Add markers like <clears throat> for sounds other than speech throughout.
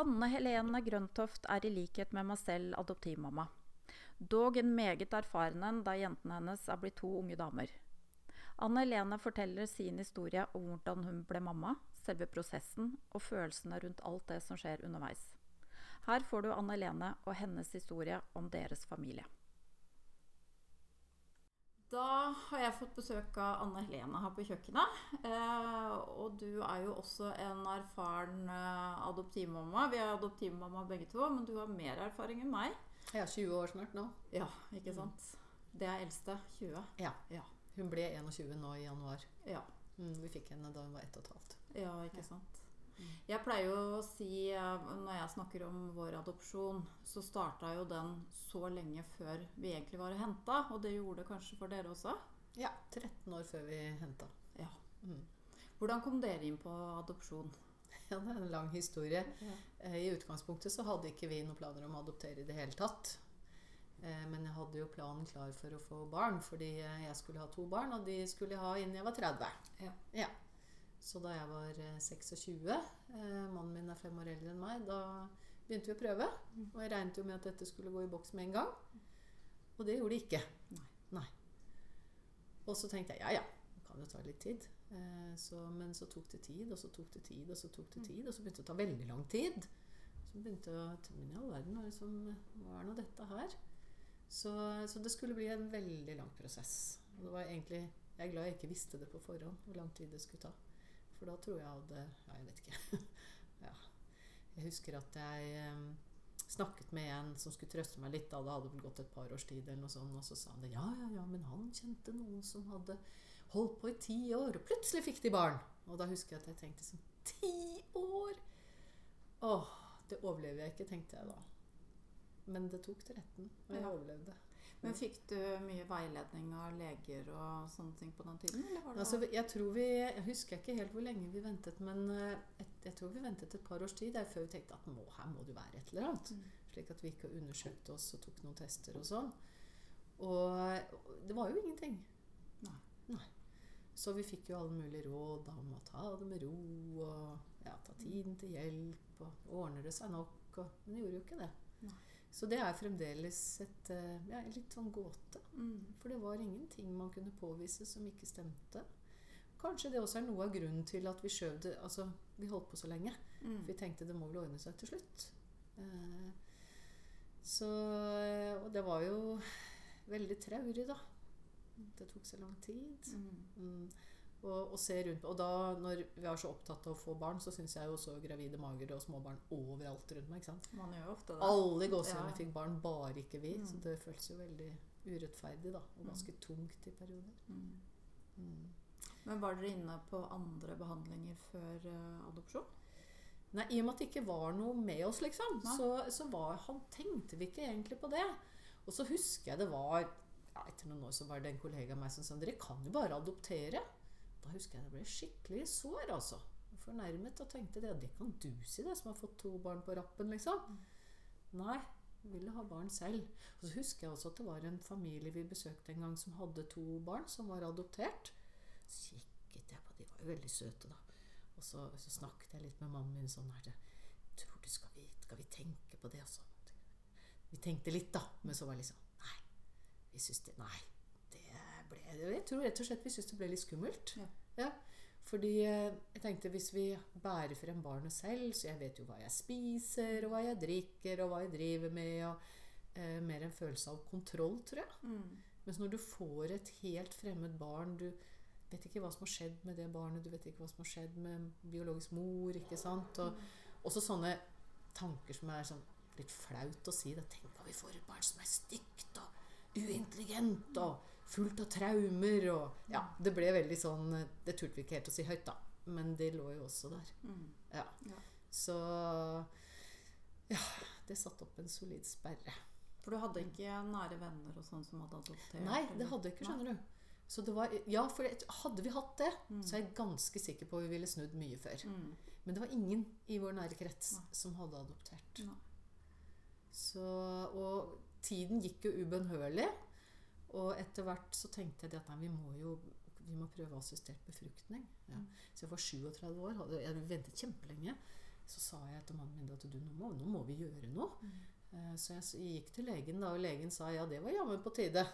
Anne Helene Grøntoft er i likhet med meg selv adoptivmamma. Dog en meget erfaren en da jentene hennes er blitt to unge damer. Anne Helene forteller sin historie om hvordan hun ble mamma, selve prosessen og følelsene rundt alt det som skjer underveis. Her får du Anne Helene og hennes historie om deres familie. Da har jeg fått besøk av Anne Helene her på kjøkkenet. Eh, og du er jo også en erfaren eh, adoptivmamma. Vi er adoptivmamma begge to, men du har mer erfaring enn meg. Jeg er 20 år snart nå. Ja, ikke sant? Det er eldste. 20. Ja. Ja. Hun ble 21 nå i januar. ja. Mm, vi fikk henne da hun var ett og et halvt. Ja, ikke sant. Jeg pleier jo å si, eh, når jeg snakker om vår adopsjon, så starta jo den så lenge før vi egentlig var og henta. Og det gjorde det kanskje for dere også? Ja, 13 år før vi henta. Ja. Mm. Hvordan kom dere inn på adopsjon? Ja, det er en lang historie. Ja. Eh, I utgangspunktet så hadde ikke vi noen planer om å adoptere i det hele tatt. Eh, Men jeg hadde jo planen klar for å få barn, fordi jeg skulle ha to barn, og de skulle jeg ha innen jeg var 30. Ja. Ja. Så da jeg var eh, 26, eh, mannen min er fem år eldre enn meg, da begynte vi å prøve. Og jeg regnet jo med at dette skulle gå i boks med en gang. Og det gjorde det ikke. Nei. Nei. Og så tenkte jeg ja ja, det kan jo ta litt tid. Eh, så, men så tok det tid, og så tok det tid, og så tok det tid. Og så begynte det å ta veldig lang tid. Så begynte jeg å Men i all verden, hva det som, hva er nå dette her? Så, så det skulle bli en veldig lang prosess. Og det var egentlig Jeg er glad jeg ikke visste det på forhånd, hvor lang tid det skulle ta. For da tror jeg hadde Ja, jeg vet ikke. <laughs> ja. Jeg husker at jeg eh, snakket med en som skulle trøste meg litt. Da det hadde vel gått et par års tid, eller noe sånt, og så sa han det. Ja, ja, ja, men han kjente noen som hadde holdt på i ti år, og plutselig fikk de barn. Og da husker jeg at jeg tenkte sånn Ti år! Åh, det overlever jeg ikke, tenkte jeg da. Men det tok 13, og jeg Ja. overlevde. Men fikk du mye veiledning av leger og sånne ting på den tiden? Eller var det Altså, jeg tror vi Jeg husker ikke helt hvor lenge vi ventet, men eh, et, jeg tror vi ventet et par års tid der før vi tenkte at må, her må det være et eller annet. Mm. Slik at vi ikke undersøkte oss og tok noen tester og sånn. Og og det var jo ingenting. Nei. Nei. Så vi fikk jo alle mulige råd om å ta det med ro og ja, ta tiden til hjelp og ordner det seg nok. Og, men det gjorde jo ikke det. Nei. Så det er fremdeles et eh, ja, litt sånn gåte. Mm. For det var ingenting man kunne påvise som ikke stemte. Kanskje det også er noe av grunnen til at vi skjøv det Altså, vi holdt på så lenge. Mm. For vi tenkte det må vel ordne seg til slutt. Eh, så Og det var jo veldig traurig, da. Det tok så lang tid. Mm. Mm. Og, og se rundt Og da, når vi er så opptatt av å få barn, så syns jeg jo så gravide mager og småbarn overalt rundt meg. ikke sant? Man gjør ofte det. Alle i gåsehudene Ja. fikk barn, bare ikke vi. Mm. Så det føltes jo veldig urettferdig, da. Og ganske tungt i perioder. Mm. Mm. Men var dere inne på andre behandlinger før uh, adopsjon? Nei, I og med at det ikke var noe med oss, liksom, Nei. så, så var, han, tenkte vi ikke egentlig på det. Og så husker jeg det var ja, Etter noen år så var det en kollega av meg som sa dere kan jo bare adoptere. Da husker jeg det ble skikkelig sår, altså. Fornærmet og tenkte det. Det kan du si, det som har fått to barn på rappen, liksom. Nei, jeg ville ha barn selv. Og så husker jeg også at det var en familie vi besøkte en gang som hadde to barn som var adoptert. Så kikket jeg på De var jo veldig søte, da. Og så, så snakket jeg litt med mannen min sånn her Tror du skal vi, skal vi tenke på det? Altså? Vi tenkte litt, da. Men så var det liksom Nei. Vi syns det Nei. Det ble Jeg tror rett og slett vi syntes det ble litt skummelt. Ja. Ja, fordi eh, jeg tenkte hvis vi bærer frem barnet selv, så jeg vet jo hva jeg spiser, og hva jeg drikker, og hva jeg driver med, og eh, mer en følelse av kontroll, tror jeg. Mm. Mens når du får et helt fremmed barn Du vet ikke hva som har skjedd med det barnet, du vet ikke hva som har skjedd med biologisk mor, ikke sant? Og også sånne tanker som er sånn litt flaut å si. Da. Tenk hva vi får et barn som er stygt og uintelligent og fullt av traumer og Ja, det ble veldig sånn Det turte vi ikke helt å si høyt, da. Men det lå jo også der. Mm. Ja. Ja. Så Ja, det satte opp en solid sperre. For du hadde ikke nære venner og sånn som hadde adoptert? Nei, det hadde jeg ikke, skjønner du. Så det var, ja, for hadde vi hatt det, Mm. så er jeg ganske sikker på at vi ville snudd mye før. Mm. Men det var ingen i vår nære krets Nei. som hadde adoptert. Nei. Så, og tiden gikk jo ubønnhørlig. Og etter hvert så tenkte jeg at nei, vi må jo vi må prøve assistert befruktning. Ja. Mm. Så jeg var 37 år, hadde, jeg ventet kjempelenge. så sa jeg til mannen min at du, nå må, nå må vi gjøre noe. Mm. Så jeg gikk til legen, da, og legen sa ja, det var jammen på tide.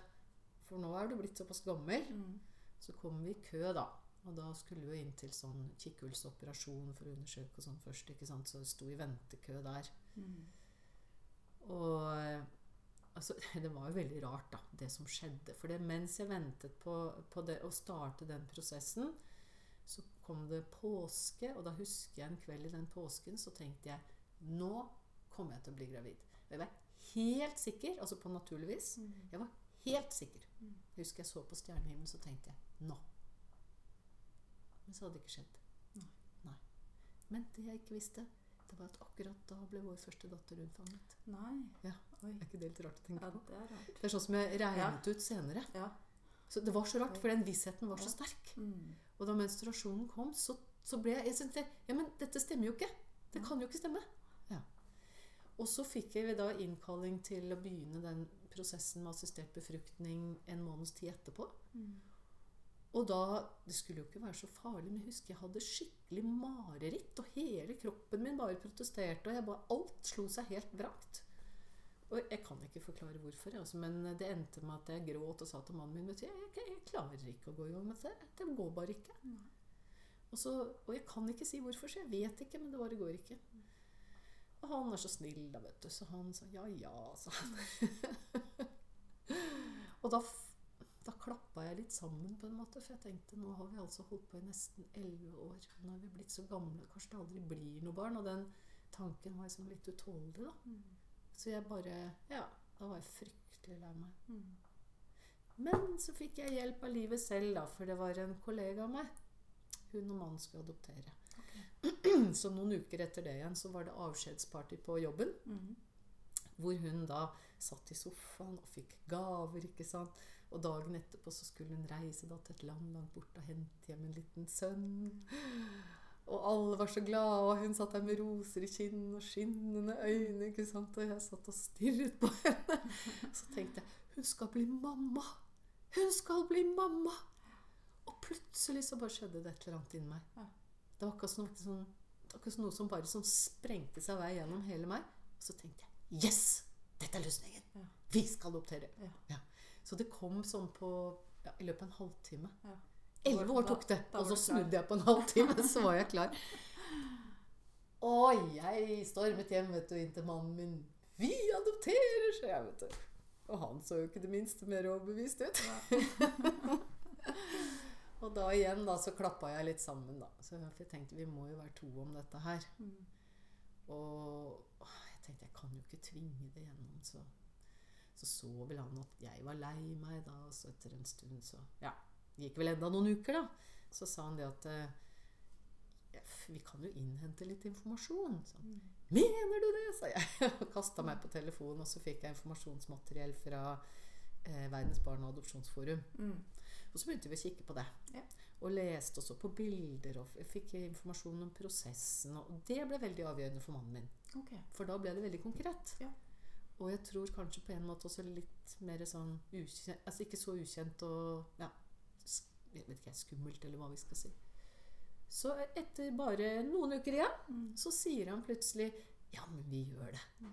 For nå er du blitt såpass gammel. Mm. Så kom vi i kø, da. Og da skulle vi inn til sånn kikkhullsoperasjon for å undersøke og sånn først. ikke sant? Så vi sto i ventekø der. Mm. Og eh, altså, <laughs> det var jo veldig rart, da, det som skjedde. For det, mens jeg ventet på, på det, å starte den prosessen, så kom det påske. Og da husker jeg en kveld i den påsken, så tenkte jeg nå kommer jeg til å bli gravid. Og jeg var helt sikker, altså på naturlig vis. Mm. Jeg var helt sikker. Mm. Jeg husker jeg så på stjernehimmelen, så tenkte jeg nå. Men så hadde det ikke skjedd. Nei. Nei. Men det jeg ikke visste, det var at akkurat da ble vår første datter unnfanget. Nei. Ja. Oi. Er ikke det litt rart å tenke Ja, på? det er rart. Det er sånn som jeg regnet ut senere. Ja. Så det var så rart, for den vissheten var så sterk. Mm. Og da menstruasjonen kom, så, så ble jeg Jeg syntes ja, men dette stemmer jo ikke. Det kan jo ikke stemme. Ja. Og så fikk jeg da innkalling til å begynne den prosessen med assistert befruktning en måneds tid etterpå. Mm. Og da Det skulle jo ikke være så farlig, men jeg husker jeg hadde skikkelig mareritt. Og hele kroppen min bare protesterte. Og bare, alt slo seg helt vrangt. Og jeg kan ikke forklare hvorfor, altså, men det endte med at jeg gråt og sa til mannen min du, jeg, jeg, jeg klarer ikke å gå i gang med det. Det går bare ikke. Og, så, og jeg kan ikke si hvorfor, så jeg vet ikke, men det bare går ikke. Og han er så snill, da, vet du, så han sa ja, ja, sa han. <laughs> og da, da klappa jeg litt sammen, på en måte, for jeg tenkte nå har vi altså holdt på i nesten elleve år. Nå er vi blitt så gamle, kanskje det aldri blir noe barn. Og den tanken var liksom litt utålelig, da. Mm. Så jeg bare Ja, da var jeg fryktelig lei meg. Mm. Men så fikk jeg hjelp av livet selv, da, for det var en kollega av meg. Hun og mannen skulle adoptere. <clears throat> Så noen uker etter det igjen så var det avskjedsparty på jobben. Mm. Hvor hun da satt i sofaen og fikk gaver, ikke sant. Og dagen etterpå så skulle hun reise da til et land langt borte og hente hjem en liten sønn. Og alle var så glade, og hun satt der med roser i kinn og skinnende øyne. ikke sant? Og jeg satt og stirret på henne. Så tenkte jeg hun skal bli mamma! Hun skal bli mamma! Og plutselig så bare skjedde det et eller annet inni meg. Det var akkurat som, sånn, noe som bare sånn sprengte seg vei gjennom hele meg. Og så tenkte jeg Yes! Dette er løsningen! Vi skal adoptere! Ja. Så det kom sånn på ja, i løpet av en halvtime. Ja. Elleve år tok det, og så snudde jeg på en halvtime, <laughs> så var jeg klar. Og jeg stormet hjem vet du, inn til mannen min. 'Vi adopterer', sa jeg, vet du. Og han så jo ikke det minste mer overbevist ut. <laughs> og da igjen da, så klappa jeg litt sammen, da. Så jeg tenkte vi må jo være to om dette her. Mm. Og jeg tenkte jeg kan jo ikke tvinge det gjennom. Så så, så vel han at jeg var lei meg da, og så etter en stund så Ja, det gikk vel enda noen uker, da. Så sa han det at eh, vi kan jo innhente litt informasjon. Så, Mm. Mener du det? sa jeg. <laughs> Og kasta meg på telefonen, og så fikk jeg informasjonsmateriell fra eh, Verdens barne- og adopsjonsforum. Mm. Og så begynte vi å kikke på det. Ja. Og leste også på bilder og fikk informasjon om prosessen. Og det ble veldig avgjørende for mannen min. Okay. For da ble det veldig konkret. Ja. Og jeg tror kanskje på en måte også litt mer sånn ukjent Altså ikke så ukjent og ja, jeg vet ikke, skummelt, eller hva vi skal si. Så etter bare noen uker igjen, Mm. så sier han plutselig Ja, men vi gjør det. Mm.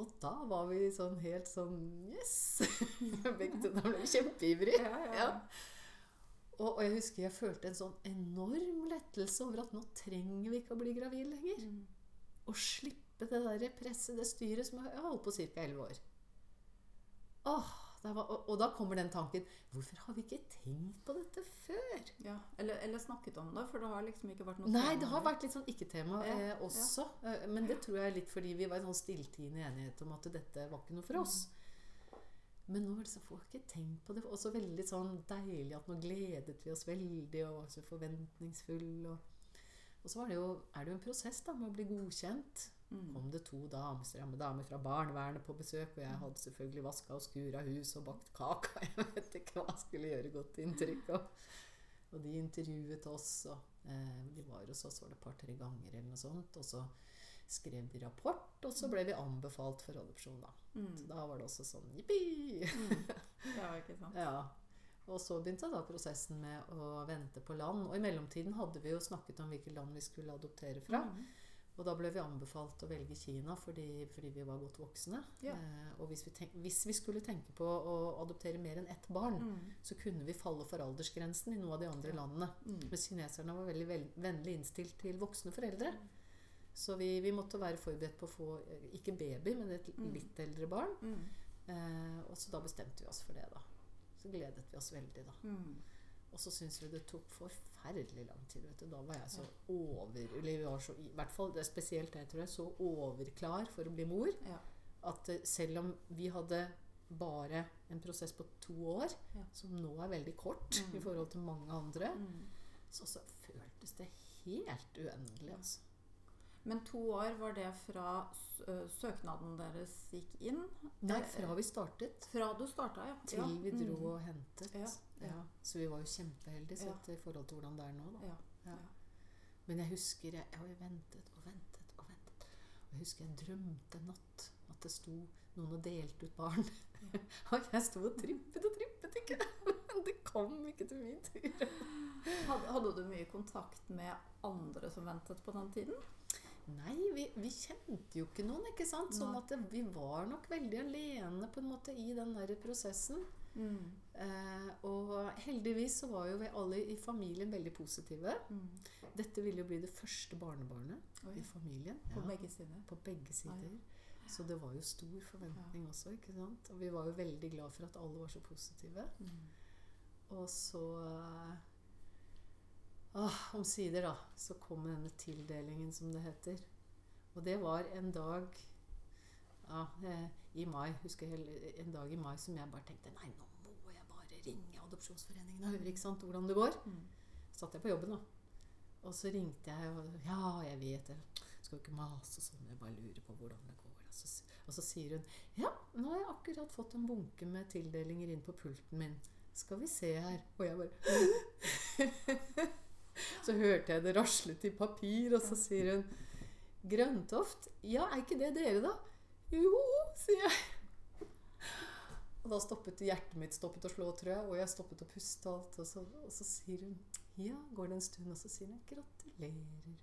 Og da var vi sånn helt sånn Yes! <laughs> Begge to ble kjempeivrige. Ja, ja, Ja. Og, og jeg husker jeg følte en sånn enorm lettelse over at nå trenger vi ikke å bli gravid lenger. Mm. Og slippe det der presset, det styret som jeg har holdt på ca. 11 år. Åh, det var, og, og da kommer den tanken Hvorfor har vi ikke tenkt på dette før? Ja. Eller, eller snakket om det, for det har liksom ikke vært noe Nei, det har vært litt sånn ikke-tema Ja, eh, også. Ja. Men det tror jeg er litt fordi vi var i sånn stilltiende enighet om at dette var ikke noe for oss. Men nå liksom, får jeg ikke tenkt på det. Og så veldig sånn deilig at nå gledet vi oss veldig og var så forventningsfull. Og, og så var det jo, er det jo en prosess da med å bli godkjent. Mm. kom det to damer, damer fra barnevernet på besøk, og jeg hadde selvfølgelig vaska og skura hus og bakt kake. <laughs> Jeg vet ikke hva skulle gjøre godt inntrykk. Og, og de intervjuet oss, og eh, de var hos oss var det et par-tre ganger eller noe sånt. Og så skrev de rapport, og så ble vi anbefalt for adopsjon, da. Så Mm. da var det også sånn jippi! Mm. <laughs> Ja, ikke sant. Ja. Og så begynte da prosessen med å vente på land. Og i mellomtiden hadde vi jo snakket om hvilke land vi skulle adoptere fra. Mm. Og da ble vi anbefalt å velge Kina fordi, fordi vi var godt voksne. Ja. Eh, og hvis vi, tenk, hvis vi skulle tenke på å adoptere mer enn ett barn, Mm. så kunne vi falle for aldersgrensen i noen av de andre Ja. landene. Mm. Men kineserne var veldig vel, vennlig innstilt til voksne foreldre. Så vi, vi måtte være forberedt på å få eh, ikke baby, men et Mm. litt eldre barn. Mm. Eh, og så da bestemte vi oss for det, da. Så gledet vi oss veldig, da. Og så syns vi det tok forferdelig lang tid. vet du. Da var jeg så over Eller var så, i hvert fall det er spesielt jeg, tror jeg, så overklar for å bli mor Ja. at eh, selv om vi hadde bare en prosess på to år, Ja. som nå er veldig kort Mm. i forhold til mange andre, Mm. så, så føltes det helt uendelig. Altså. Men to år, var det fra søknaden deres gikk inn? Nei, fra vi startet Fra du starta, ja. til ja. vi dro Mm. og hentet. Ja, Ja. Så vi var jo kjempeheldige sett i forhold til hvordan det er nå. Da. Ja. Ja. Ja. Men jeg husker jeg, jeg ventet og ventet og ventet. Og jeg husker jeg drømte en natt at det sto noen og delte ut barn. <laughs> og jeg sto og trippet og trippet ikke. Men <laughs> det kom ikke til min tur. Hadde, hadde du mye kontakt med andre som ventet på den tiden? Nei, vi, vi kjente jo ikke noen, ikke sant? Sånn at det, vi var nok veldig alene på en måte i den der prosessen. Mm. Eh, og heldigvis så var jo vi alle i familien veldig positive. Mm. Dette ville jo bli det første barnebarnet Oi. i familien. På Ja. begge sider. På begge sider. ja. Så det var jo stor forventning også. ikke sant? Og vi var jo veldig glad for at alle var så positive. Mm. Og så eh, ah, Omsider, da, så kom denne tildelingen, som det heter. Og det var en dag ja, eh, i mai, husker jeg en dag i mai som jeg bare tenkte Nei, nå må jeg bare ringe Adopsjonsforeningen og høre ikke sant, hvordan det går. Mm. satt jeg på jobben, da. Og så ringte jeg og Ja, jeg vet det. Skal jo ikke mase sånn, jeg bare lurer på hvordan det går. Og så, og så sier hun Ja, nå har jeg akkurat fått en bunke med tildelinger inn på pulten min. Skal vi se her. Og jeg bare <laughs> <laughs> <laughs> Så hørte jeg det raslet i papir, og så sier hun Grøntoft? Ja, er ikke det dere, da? Jo, sier jeg. Og da stoppet hjertet mitt stoppet å slå, tror jeg, og jeg stoppet å puste alt. Og så, og så sier hun Ja, går det en stund, og så sier hun Gratulerer.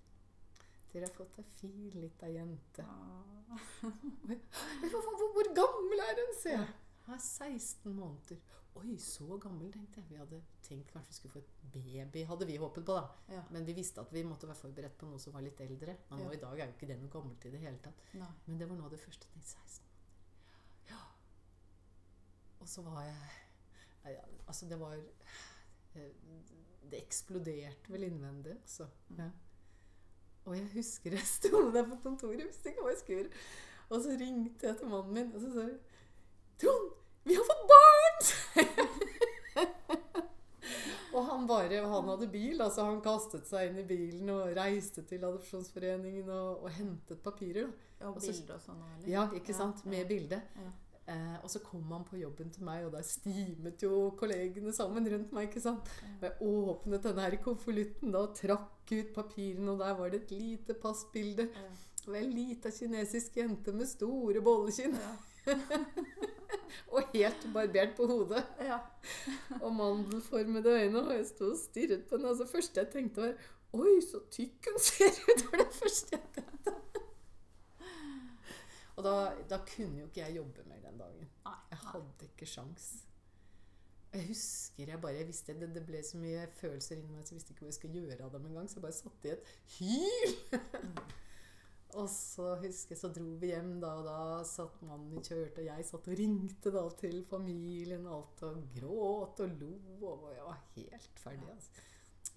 Dere har fått ei fin lita jente. Ah. <laughs> Hvor, hvor, hvor gammel er hun, sier jeg. Er 16 måneder. Oi, så gammel, tenkte jeg. Vi hadde tenkt kanskje vi skulle få et baby, hadde vi håpet på, da. Ja. Men vi visste at vi måtte være forberedt på noe som var litt eldre. Men nå Ja. i dag er jo ikke det noe gammelt i det hele tatt. Nei. Men det var nå det første. Jeg tenkte 16 måneder. Ja. Og så var jeg Altså, det var eh, Det eksploderte vel innvendig, altså. Mm. Ja. Og jeg husker jeg sto der på kontoret, visste ikke hva jeg skulle gjøre. Og så ringte jeg til mannen min, og så sa jeg Trond, vi har fått barn! <laughs> og han bare Han hadde bil, altså han kastet seg inn i bilen og reiste til Adopsjonsforeningen og, og hentet papirer. Og Og bilde og sånn eller? Ja, ikke sant? Ja, Med ja. bilde. Ja. Eh, og så kom han på jobben til meg, og der stimet jo kollegene sammen rundt meg. ikke sant? Og jeg åpnet denne her konvolutten og trakk ut papirene, og der var det et lite passbilde Ja. Og ei lita kinesisk jente med store bollekinn Ja. <laughs> og helt barbert på hodet. Ja. Og mandelformede øyne. Og jeg sto og stirret på henne. Og det første jeg tenkte, var Oi, så tykk hun ser ut! <laughs> Var det første jeg tenkte. Og da, da kunne jo ikke jeg jobbe mer den dagen. Nei. Jeg hadde ikke sjans. Jeg husker jeg bare jeg visste det, det ble så mye følelser inni meg, så jeg visste ikke hva jeg skulle gjøre av dem engang. Så jeg bare satt i et hyl. Og så husker jeg, så dro vi hjem, da, og da satt mannen i kjørte, og jeg satt og ringte da til familien og alt, og gråt og lo, og jeg var helt ferdig. altså.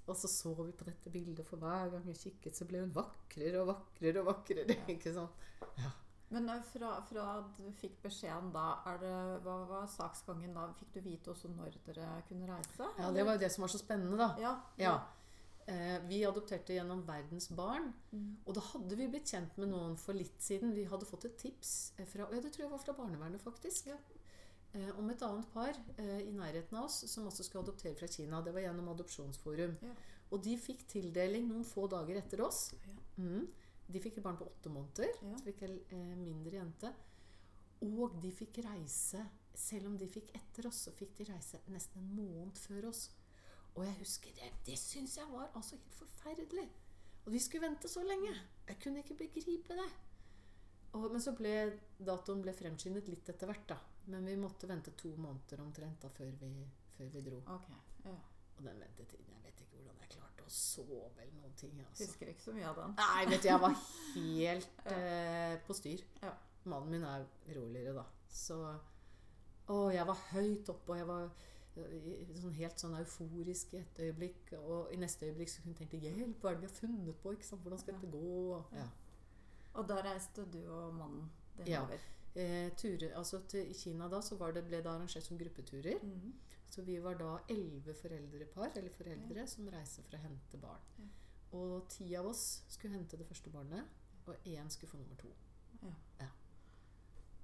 Og så så vi på dette bildet, for hver gang jeg kikket, så ble hun vakrere og vakrere og vakrere. <laughs> ikke sant? Men eh, fra, fra du fikk beskjeden da, er det, hva var saksgangen da? Fikk du vite også når dere kunne reise? Ja, Det var jo det som var så spennende, da. Ja. Ja. Eh, vi adopterte gjennom Verdens Barn. Mm. Og da hadde vi blitt kjent med noen for litt siden. Vi hadde fått et tips eh, fra ja, det tror jeg var fra barnevernet, faktisk. Eh, om et annet par eh, i nærheten av oss som også skulle adoptere fra Kina. Det var gjennom Adopsjonsforum. Ja. Og de fikk tildeling noen få dager etter oss. Ja. Mm. De fikk et barn på åtte måneder. Ja. Så fikk eh, mindre jente. Og de fikk reise Selv om de fikk etter oss, så fikk de reise nesten en måned før oss. Og jeg husker det. Det syns jeg var altså helt forferdelig. Og vi skulle vente så lenge. Jeg kunne ikke begripe det. Og, men så ble datoen ble fremskyndet litt etter hvert, da. Men vi måtte vente to måneder omtrent da før vi, før vi dro. Okay, Ja. Og den ventetiden Jeg vet ikke hvordan jeg klarte å sove eller noen ting. Altså. Husker ikke så mye av den. Nei, vet du, jeg var helt <laughs> eh, på styr. Ja. Mannen min er roligere, da. Så Å, jeg var høyt oppe, og jeg var sånn helt sånn euforisk i et øyeblikk. Og i neste øyeblikk så kunne jeg tenkt Hjelp, hva er det vi har funnet på? Hvordan skal Ja. dette gå? Ja. Og da reiste du og mannen din Ja. over. Eh, turer, altså til, I Kina da så var det, ble det arrangert som gruppeturer. Mhm. Så vi var da elleve foreldrepar, eller foreldre, som reiste for å hente barn. Ja. Og ti av oss skulle hente det første barnet, og én skulle få nummer to. Ja.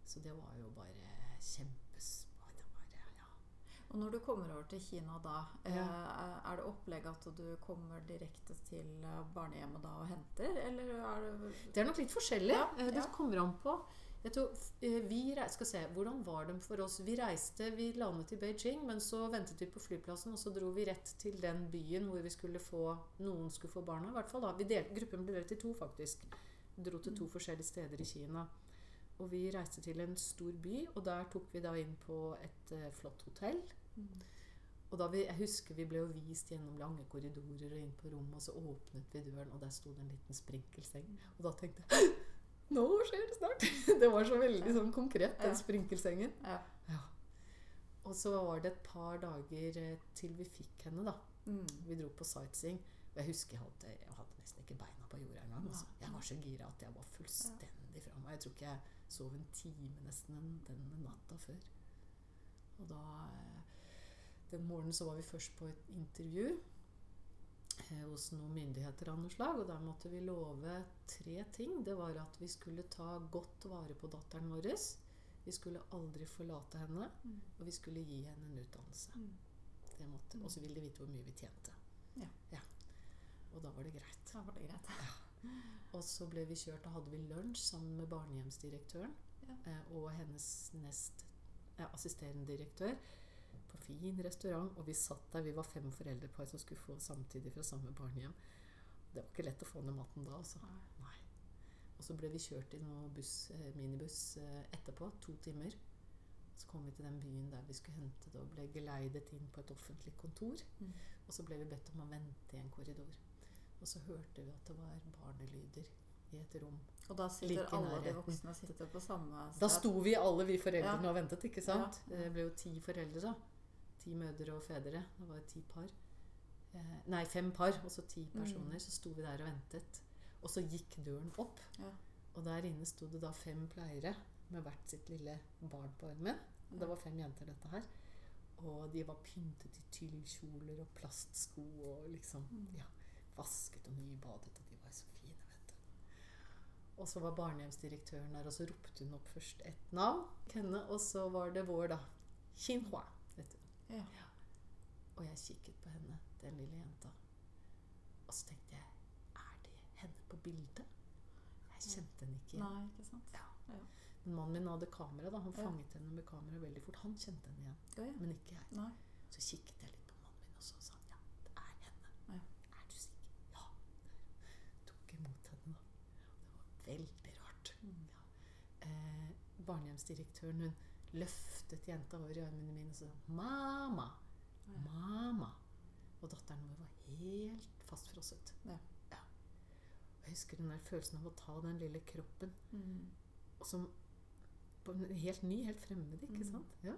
Så det var jo bare kjempes... Og når du kommer over til Kina da, eh, Ja. er det opplegg at du kommer direkte til eh, barnehjemmet da og henter, eller er det Det er nok litt forskjellig. Ja, Eh, Det kommer an på. Jeg tror, vi reiste, skal se, Hvordan var det for oss? Vi reiste, vi landet i Beijing, men så ventet vi på flyplassen, og så dro vi rett til den byen hvor vi skulle få, noen skulle få barna. i hvert fall da. Vi delte, gruppen ble delt i to, faktisk. Dro til to forskjellige steder i Kina. Og vi reiste til en stor by, og der tok vi da inn på et uh, flott hotell. Mm. Og da vi, jeg husker vi ble jo vist gjennom lange korridorer og inn på rommet, og så åpnet vi døren, og der sto det en liten sprinkelseng. Og da tenkte jeg Nå skjer det snart! <laughs> Det var så veldig sånn konkret, den Ja. sprinkelsengen. Ja. Ja. Og så var det et par dager eh, til vi fikk henne, da. Mm. Vi dro på sightseeing. Og jeg husker jeg hadde, jeg hadde nesten ikke beina på jorda engang. Altså. Jeg var så gira at jeg var fullstendig fra meg. Jeg tror ikke jeg sov en time nesten den, den natta før. Og da eh, Den morgenen så var vi først på et intervju eh, hos noen myndigheter av noe slag. Og der måtte vi love tre ting. Det var at vi skulle ta godt vare på datteren vår. Vi skulle aldri forlate henne. Mm. Og vi skulle gi henne en utdannelse. Mm. Det måtte, og så ville de vite hvor mye vi tjente. Ja. Og da var det greit. Da var det greit. Og så ble vi kjørt, og hadde vi lunsj sammen med barnehjemsdirektøren Ja. eh, og hennes nest ja, assisterende direktør på fin restaurant. Og vi satt der, vi var fem foreldrepar som skulle få samtidig fra samme barnehjem. Det var ikke lett å få ned maten da, altså. Nei. Og så ble vi kjørt i noe buss, eh, minibuss eh, etterpå, to timer. Så kom vi til den byen der vi skulle hente det, og ble geleidet inn på et offentlig kontor. Mm. Og så ble vi bedt om å vente i en korridor. Og så hørte vi at det var barnelyder i et rom. Og da sitter Like alle de voksne sitter på samme sted. Da sto vi alle, vi foreldrene, Ja. og ventet, ikke sant? Ja. Det ble jo ti foreldre, da. Ti mødre og fedre. Det var ti par. Eh, nei, fem par, og så ti personer. Mm. Så sto vi der og ventet. Og så gikk døren opp. Ja. Og der inne sto det da fem pleiere med hvert sitt lille barn på armen. Det var fem jenter, dette her. Og de var pyntet i tyllkjoler og plastsko og liksom Mm. ja, vasket og nybadet. Og de var så fine, vet du. Og så var barnehjemsdirektøren der, og så ropte hun opp først et navn. Henne, og så var det vår, da. Xinhua. Vet du. Ja. Og jeg kikket på henne, den lille jenta. Og så tenkte jeg Er det henne på bildet? Jeg kjente henne ikke igjen. Nei, ikke sant? Ja. Ja. Men mannen min hadde kamera. da Han Ja. fanget henne med kamera veldig fort. Han kjente henne igjen, Ja, ja. men ikke jeg. Nei. Så kikket jeg litt på mannen min, og så sa han ja, det er henne. Ja. Er du sikker? Ja. Tok imot henne, da. Det var veldig rart. Ja. Eh, barnehjemsdirektøren hun løftet jenta over i armene mine og sa 'mamma'. Mamma. Og datteren vår var helt fastfrosset. Ja. Ja. Jeg husker den der følelsen av å ta den lille kroppen Mm. som på en helt ny, helt fremmed, ikke Mm. sant? Ja.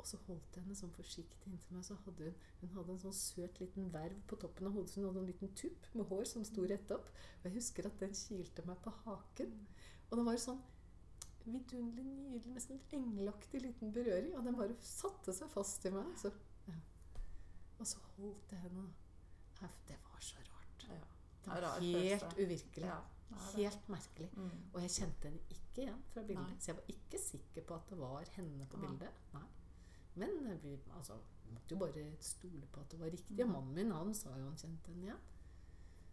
Og så holdt jeg henne sånn forsiktig inntil meg. Så hadde hun, hun hadde en sånn søt liten verv på toppen av hodet. Så hun hadde en liten tupp med hår som sto rett opp. Og jeg husker at den kilte meg på haken. Og det var sånn vidunderlig, nydelig, nesten engelaktig liten berøring. Og den bare satte seg fast i meg. Så, ja. Og så holdt jeg henne. Det var så rart. Ja. Det var rar helt følelse. uvirkelig. Ja. Helt merkelig. Mm. Og jeg kjente henne ikke igjen fra bildet. Nei. Så jeg var ikke sikker på at det var henne på bildet. Nei. Men vi altså, måtte jo bare stole på at det var riktig. Mm. Og mannen min han sa jo han kjente henne igjen.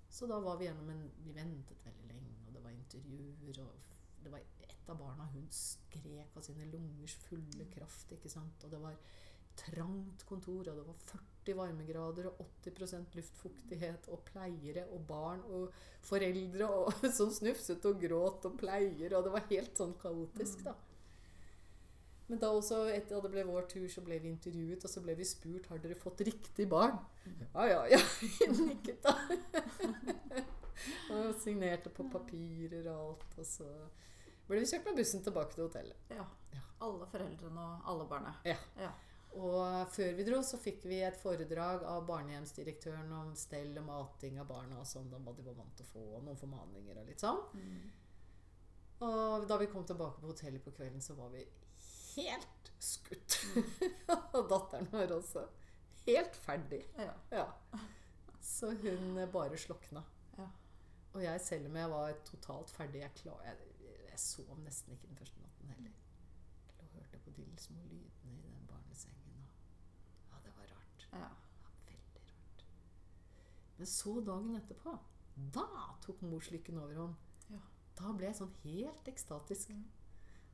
Så da var vi gjennom en Vi ventet veldig lenge, og det var intervjuer, og det var et av barna hun skrek av sine lungers fulle kraft, ikke sant. Og det var trangt kontor, og det var 40 varmegrader og 80% luftfuktighet og pleiere og barn og foreldre og, <laughs> som snufset og gråt og pleier, og det var helt sånn kaotisk, da. Men da også, etter at det ble vår tur, så ble vi intervjuet, og så ble vi spurt har dere fått riktig barn. Ja, ja, ja. <laughs> Nikket, da. <laughs> og signerte på papirer og alt. Og så ble vi kjørt med bussen tilbake til hotellet. Ja. Ja. Alle foreldrene og alle barna. Ja. Ja. Og før vi dro, så fikk vi et foredrag av barnehjemsdirektøren om stell og mating av barna og sånn, hva de var vant til å få, og noen formaninger og litt sånn. Mm. Og da vi kom tilbake på hotellet på kvelden, så var vi helt skutt. <laughs> og datteren vår også. Helt ferdig. Ja. Ja. Så hun bare slokna. Ja. Og jeg, selv om jeg var totalt ferdig Jeg, klar, jeg, jeg sov nesten ikke den første natten heller. Jeg lå og hørte på de små lydene i den barnesengen. Og, ja, det var rart. Ja. Veldig rart. Men så dagen etterpå, da tok morslykken overhånd. Ja. Da ble jeg sånn helt ekstatisk. Mm.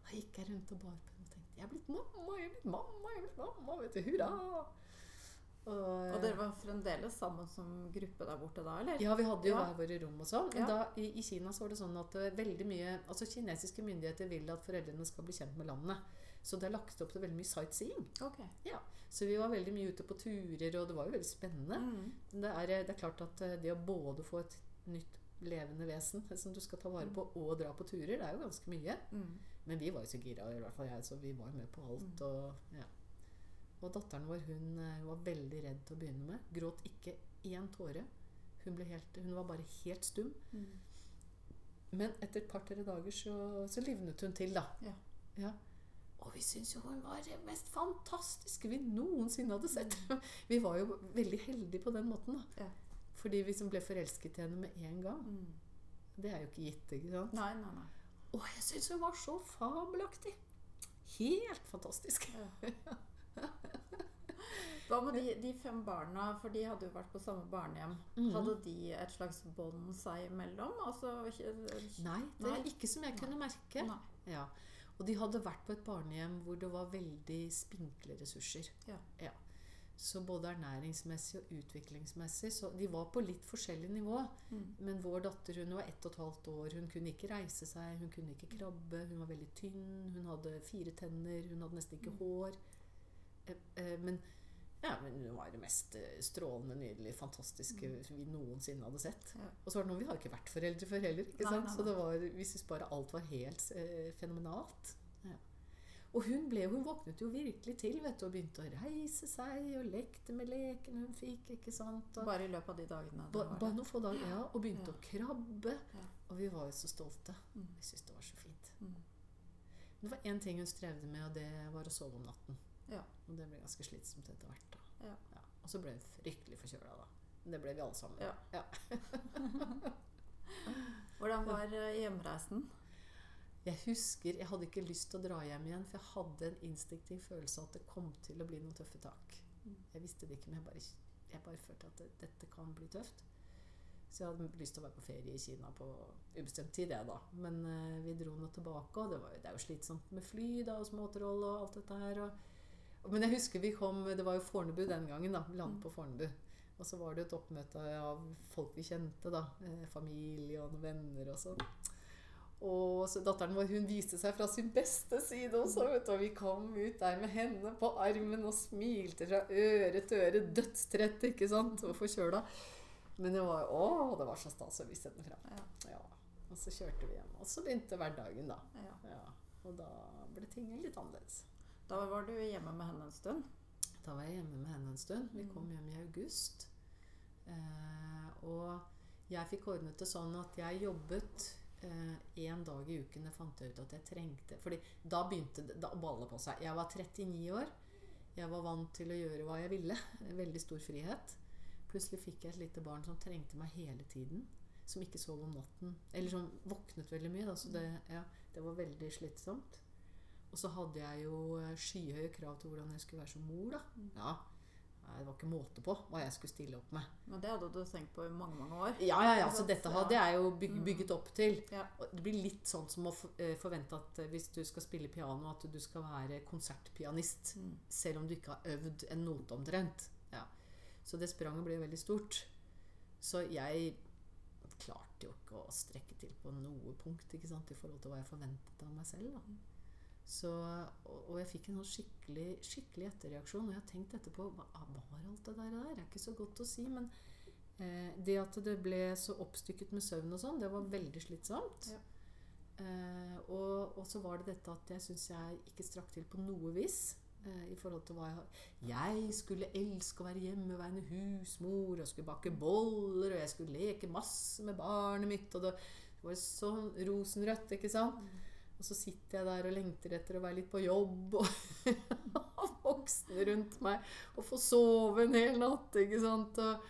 Da gikk jeg rundt og bar på henne Jeg er blitt mamma, jeg er blitt mamma, jeg er blitt mamma. Vet du, hurra! Og, Og dere var fremdeles sammen som gruppe der borte da, eller? ja, vi hadde jo Ja. hver våre rom og sånn. Men Ja. da, i, i Kina så var det sånn at eh, veldig mye Altså kinesiske myndigheter vil at foreldrene skal bli kjent med landet. Så det er lagt opp til veldig mye sightseeing. Ok. Så vi var veldig mye ute på turer, og det var jo veldig spennende. Mm. Det er, det er klart at eh, det å både få et nytt levende vesen som du skal ta vare på, og dra på turer, det er jo ganske mye. Mm. Men vi var jo så gira, i hvert fall jeg, så vi var med på alt. Mm. Og, ja. og datteren vår hun eh, var veldig redd til å begynne med. Gråt ikke én tåre. Hun, helt, hun var bare helt stum. Mm. Men etter et par-tre dager så, så livnet hun til, da. Ja. Ja. Og vi syntes jo hun var det mest fantastiske vi noensinne hadde sett. <laughs> Vi var jo veldig heldige på den måten, da. Mm. Ja. Fordi vi som ble forelsket i henne med en gang. Mm. Det er jo ikke gitt, ikke sant? Nei, nei, nei. Og jeg syns hun var så fabelaktig. Helt fantastisk. Ja. Hva med de, de fem barna, for de hadde jo vært på samme barnehjem. Mm. Hadde de et slags bånd seg imellom? Altså, Nei, det er ikke som jeg kunne merke. Nei. Ja. Og de hadde vært på et barnehjem hvor det var veldig spinkle ressurser. Ja. Så både ernæringsmessig og utviklingsmessig Så de var på litt forskjellig nivå. Mm. Men vår datter hun var ett og et halvt år. Hun kunne ikke reise seg, hun kunne ikke krabbe. Hun var veldig tynn, hun hadde fire tenner, hun hadde nesten ikke Mm. hår. Eh, eh, men, ja, men hun var det mest eh, strålende, nydelige, fantastiske vi noensinne hadde sett. Mm. Og så var det noe vi har ikke vært foreldre før heller. ikke sant? Så det var, vi syntes bare alt var helt eh, fenomenalt. Og hun, ble, hun våknet jo virkelig til vet du, og begynte å reise seg og lekte med lekene hun fikk. ikke sant? Og, Bare i løpet av de dagene? ba, bare noen få dager, ja, og begynte Ja. å krabbe. Ja. Og vi var jo så stolte. Mm. Vi syntes det var så fint. Mm. Men det var én ting hun strevde med, og det var å sove om natten. Ja. Og det ble ganske slitsomt etter hvert. da. Ja. Og så ble hun fryktelig forkjøla, da. Det ble vi alle sammen. Ja. Ja. <laughs> Hvordan var eh, hjemreisen? Jeg husker, jeg hadde ikke lyst til å dra hjem igjen, for jeg hadde en instinktiv følelse av at det kom til å bli noen tøffe tak. Jeg visste det ikke, men jeg bare, jeg bare følte at det, dette kan bli tøft. Så jeg hadde lyst til å være på ferie i Kina på ubestemt tid, jeg da. Men uh, vi dro nå tilbake, og det, var, det er jo slitsomt med fly da, og småtroll og alt dette her. Og, og, men jeg husker vi kom Det var jo Fornebu den gangen, da. Landet på Fornebu. Og så var det et oppmøte av folk vi kjente, da. Eh, familie og venner og sånn. Og datteren vår hun viste seg fra sin beste side også. Vet du, og vi kom ut der med henne på armen og smilte fra øre til øre. Dødstrett, ikke sant? Og forkjøla. Men det var, å, det var så stas å vise den fram. Ja. Ja. Og så kjørte vi hjem. Og så begynte hverdagen, da. Ja. Ja. Og da ble ting litt annerledes. Da var du hjemme med henne en stund? Da var jeg hjemme med henne en stund. Vi Mm. kom hjem i august. Eh, og jeg fikk ordnet det sånn at jeg jobbet én dag i uken. Det fant jeg ut at jeg trengte. Fordi da begynte det å balle på seg. Jeg var 39 år. Jeg var vant til å gjøre hva jeg ville. Veldig stor frihet. Plutselig fikk jeg et lite barn som trengte meg hele tiden. Som ikke sov om natten. Eller som våknet veldig mye. Da, så det, ja, det var veldig slitsomt. Og så hadde jeg jo eh, skyhøye krav til hvordan jeg skulle være som mor. da. Ja, Det var ikke måte på hva jeg skulle stille opp med. Men det hadde du tenkt på i mange, mange år? Ja, ja, ja, så dette hadde jeg jo byg, Mm. bygget opp til. Ja. Det blir litt sånn som å eh, forvente at eh, hvis du skal spille piano, at du skal være konsertpianist. Mm. Selv om du ikke har øvd en note omtrent. Ja. Så det spranget ble veldig stort. Så jeg klarte jo ikke å strekke til på noe punkt ikke sant, i forhold til hva jeg forventet av meg selv. Da. Så, og, jeg fikk en sånn skikkelig, skikkelig etterreaksjon. Og jeg har tenkt etterpå Hva var alt det der? Det er ikke så godt å si. Men eh, det at det ble så oppstykket med søvn og sånn, det var veldig slitsomt. Ja. Eh, og, og så var det dette at jeg syns jeg ikke strakk til på noe vis. eh, I forhold til hva jeg har Jeg skulle elske å være hjemmeværende husmor, og skulle bake boller, og jeg skulle leke masse med barnet mitt, og det var sånn rosenrødt, ikke sant? Og så sitter jeg der og lengter etter å være litt på jobb, og <laughs> ha voksne rundt meg, og få sove en hel natt, ikke sant? Og,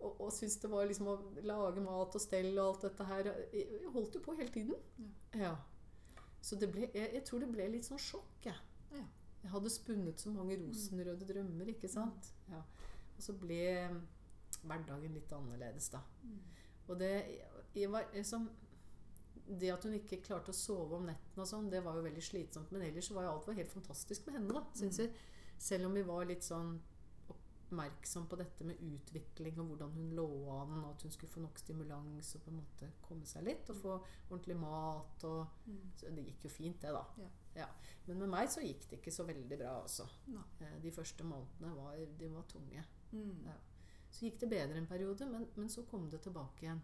og, og syns det var liksom å lage mat og stell og alt dette her Jeg holdt jo på hele tiden. Ja. Så det ble, jeg, jeg tror det ble litt sånn sjokk, jeg. Ja. Jeg hadde spunnet så mange rosenrøde drømmer, ikke sant? Ja. Og så ble hverdagen litt annerledes, da. Og det jeg var liksom Det at hun ikke klarte å sove om netten og sånn, det var jo veldig slitsomt. Men ellers var jo alt var helt fantastisk med henne, da, syns jeg. Selv om vi var litt sånn oppmerksom på dette med utvikling og hvordan hun lå an, og at hun skulle få nok stimulans og på en måte komme seg litt og få ordentlig mat og så Det gikk jo fint, det, da. Ja. Ja. Men med meg så gikk det ikke så veldig bra, også. Nei. Eh, De første månedene var, de var tunge. Mm. Ja. Så gikk det bedre en periode, men, men så kom det tilbake igjen.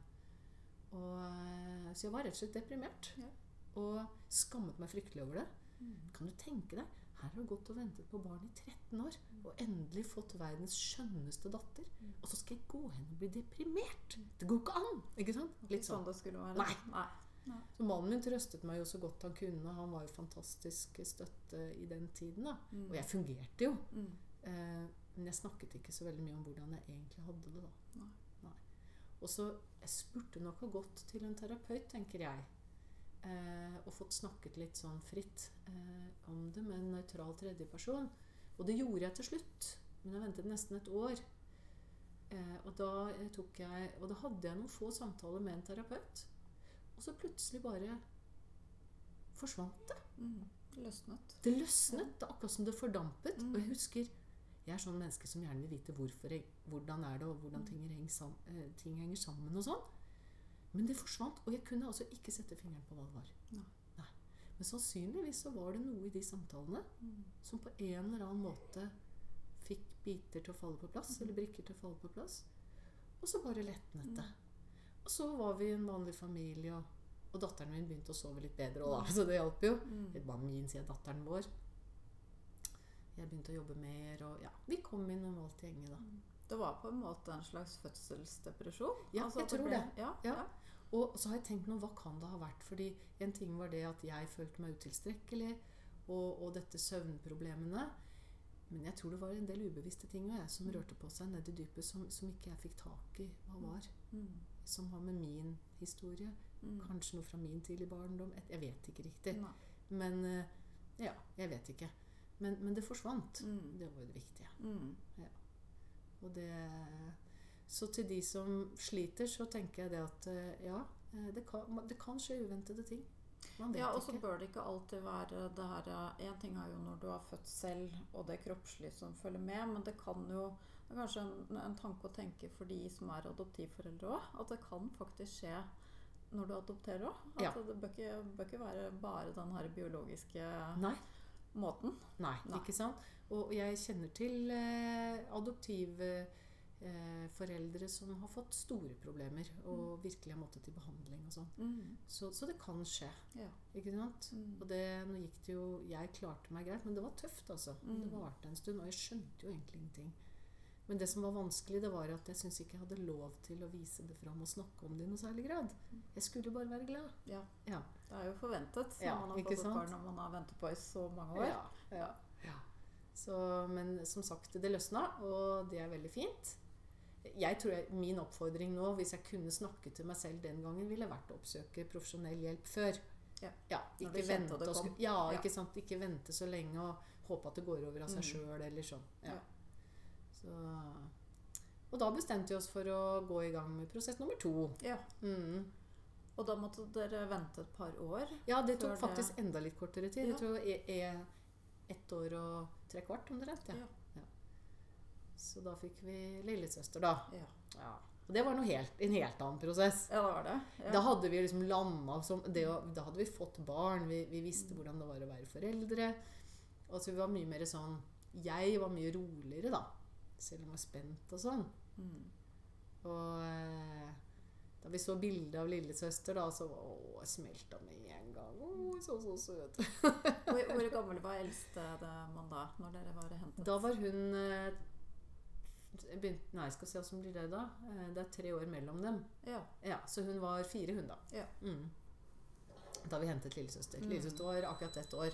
Og, eh, så jeg var rett og slett deprimert. Ja. Og skammet meg fryktelig over det. Mm. Kan du tenke deg? Her har du gått og ventet på barn i 13 år, og endelig fått verdens skjønneste datter. Mm. Og så skal jeg gå hen og bli deprimert! Det går ikke an! Ikke sant? Litt Litt sånn sånn. det skulle være. Nei. Nei. Så mannen min trøstet meg jo så godt han kunne. Han var jo fantastisk støtte i den tiden. da. Mm. Og jeg fungerte jo. Mm. Eh, men jeg snakket ikke så veldig mye om hvordan jeg egentlig hadde det. da. Nei. Og så Jeg spurte nok ha gått til en terapeut, tenker jeg. Eh, og fått snakket litt sånn fritt eh, om det med en nøytral tredjeperson. Og det gjorde jeg til slutt. Men jeg ventet nesten et år. Eh, og, da tok jeg, og da hadde jeg noen få samtaler med en terapeut. Og så plutselig bare forsvant det. Mm. Løsnet. Det løsnet. Er akkurat som det fordampet. Mm. Og jeg husker Jeg er sånn menneske som gjerne vil vite hvorfor jeg, hvordan er det, og hvordan ting henger, sam, eh, ting henger sammen og sånn. Men det forsvant, og jeg kunne altså ikke sette fingeren på hva det var. Nei. Men sannsynligvis så var det noe i de samtalene Mm. som på en eller annen måte fikk biter til å falle på plass, mm. eller brikker til å falle på plass. Og så bare letnet det. Mm. Og så var vi en vanlig familie, og, og datteren min begynte å sove litt bedre òg, da. Så det hjalp jo. Mm. Var min, sier datteren vår. Jeg begynte å jobbe mer, og ja, vi kom inn normalt i gjengen da. Det var på en måte en slags fødselsdepresjon? Ja, Altså jeg tror tror ble- det. Ja, Ja. ja. Og så har jeg tenkt nå, hva kan det ha vært? Fordi en ting var det at jeg følte meg utilstrekkelig, og, og dette søvnproblemene. Men jeg tror det var en del ubevisste ting jeg, som rørte på seg nedi dypet, som, som ikke jeg fikk tak i hva var. Mm. Som har med min historie, Mm. kanskje noe fra min tidlige barndom. Jeg- Jeg vet ikke riktig. Nei. Men eh, ja, jeg vet ikke. Men, men det forsvant. Mm. Det var jo det viktige. Mm. Og det, så til de som sliter, så tenker jeg det at eh, ja, eh, det kan, det kan skje uventede ting. Ja, og så bør det ikke alltid være det her En ting er jo når du har født selv, og det kroppslige som følger med, men det kan jo det er kanskje en, en tanke å tenke for de som er adoptivforeldre òg, at det kan faktisk skje når du adopterer òg. Ja. det bør ikke, bør ikke være bare den her biologiske Nei, måten. nei, Nei. ikke sant? Og jeg kjenner til eh, adoptive eh, som har fått store problemer og virkelig har måttet til behandling og sånn. Mm. Så, så det kan skje. Ja. Ikke sant? Mm. Og det, nå gikk det jo Jeg klarte meg greit, men det var tøft, altså. Mm. Det varte en stund, og jeg skjønte jo egentlig ingenting. Men det som var vanskelig, det var at jeg syntes ikke jeg hadde lov til å vise det fram og snakke om det i noe særlig grad. Jeg skulle bare være glad. ja. Ja. Det er jo forventet når Ja, man har fått et barn og man har ventet på i så mange år. Ja, ja, ja. Så, men som sagt, det løsna, og det er veldig fint. Jeg tror jeg, Min oppfordring nå, hvis jeg kunne snakke til meg selv den gangen, ville vært å oppsøke profesjonell hjelp før. Ja. ikke Når vente, og kom. sku- ja, Ja. ikke sant? Ikke vente så lenge og håpe at det går over av seg Mm. sjøl, eller sånn. Ja. Så, og da bestemte vi oss for å gå i gang med prosess nummer to. Ja. Mm. Og da måtte dere vente et par år. Ja, det tok faktisk det- enda litt kortere tid. Ja. Jeg tror e- e- ett år og tre kvart omtrent. Ja. Ja. Ja. Så da fikk vi lillesøster, da. Ja. Ja. Og det var helt, en helt annen prosess. ja, det var det. Ja. Da hadde vi liksom landa som det Da hadde vi fått barn. Vi, vi visste hvordan det var å være foreldre. Og så vi var mye mer sånn Jeg var mye roligere, da. Selv om jeg var spent og sånn. Mm. Og eh, da vi så bilde av lillesøster, da, så å, jeg smelta med en gang. Å, så, så søt. <laughs> Hvor, hvor gammel var eldste man da, når dere var hentet? Da var hun eh, begynte, Nei, skal se hvordan blir det da. Eh, Det er tre år mellom dem. Ja. Ja, Så hun var fire, hun da. Ja. Mm. Da vi hentet lillesøster. Mm. Lillesøster var akkurat ett år.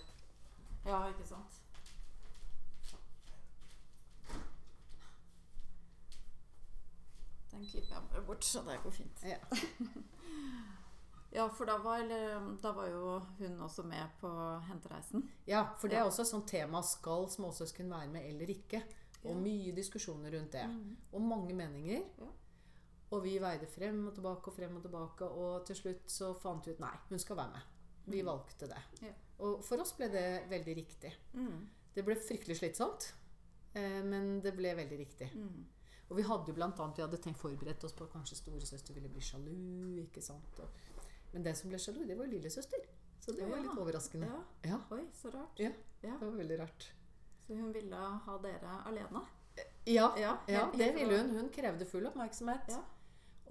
ja, ikke sant. Den klipper jeg meg bort, så det går fint. Ja. <laughs> Ja, for da var, da var jo hun også med på hentereisen. Ja, for det er også et sånt tema. Skal småsøsken være med eller ikke? Og mye diskusjoner rundt det. Mm. Og mange meninger. Ja. Og vi veide frem og tilbake og frem og tilbake, og til slutt så fant vi ut nei, hun skal være med. Vi Mm. valgte det. Ja. Og for oss ble det veldig riktig. Mm. Det ble fryktelig slitsomt, eh, men det ble veldig riktig. Og vi hadde jo blant annet, vi hadde tenkt forberedt oss på at kanskje storesøster ville bli sjalu. ikke sant? Og, men den som ble sjalu, det var lillesøster. Så det var Ja. litt overraskende. Ja. Ja, Oi, så rart. Ja. Det var veldig rart. Så hun ville ha dere alene? Ja, Ja, ja helt- det ville hun. Hun krevde full oppmerksomhet. Ja.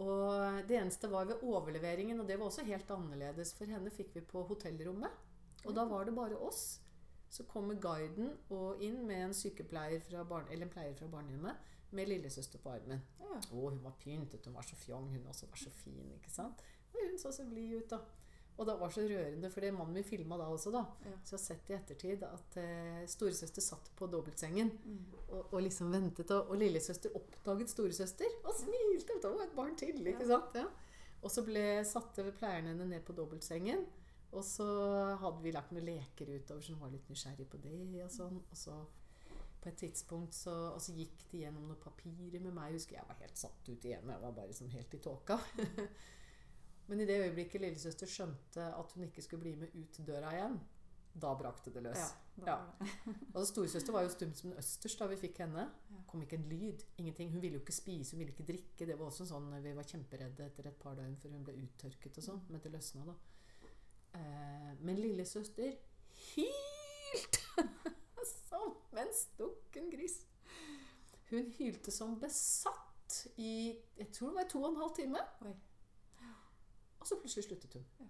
Og det eneste var ved overleveringen, og det var også helt annerledes. For henne fikk vi på hotellrommet. Og da var det bare oss. Så kommer guiden og inn med en sykepleier fra barn, eller en pleier fra barnehjemmet med lillesøster på armen. Ja. Å, hun var pyntet, hun var så fjong, hun også var så fin, ikke sant? Og hun så så blid ut, da. Og det var så rørende, for det mannen min filma da også, da. Ja. Så jeg har sett i ettertid at eh, storesøster satt på dobbeltsengen Mm. og, og liksom ventet, og, og lillesøster oppdaget storesøster og smilte. Det var et barn til, ikke Ja. sant? Ja. Og så ble, satte pleieren henne ned på dobbeltsengen. Og så hadde vi lagt noen leker utover, så hun var litt nysgjerrig på det. Og sånn. Og så på et tidspunkt så, og så gikk de gjennom noen papirer med meg. Jeg husker jeg var helt satt ut igjen. Jeg var bare sånn helt i tåka. <laughs> Men i det øyeblikket lillesøster skjønte at hun ikke skulle bli med ut døra igjen, da brakte det løs. Ja, Ja. Altså <laughs> Storesøster var jo stum som en østers da vi fikk henne. Kom ikke en lyd. Ingenting. Hun ville jo ikke spise, hun ville ikke drikke. Det var også sånn Vi var kjemperedde etter et par døgn før hun ble uttørket og sånn. Men det løsna, da. Eh, men lillesøster hylte <laughs> <laughs> som en stukken gris. Hun hylte som besatt i Jeg tror det var to og en halv time. Oi. Og så plutselig sluttet hun. Ja.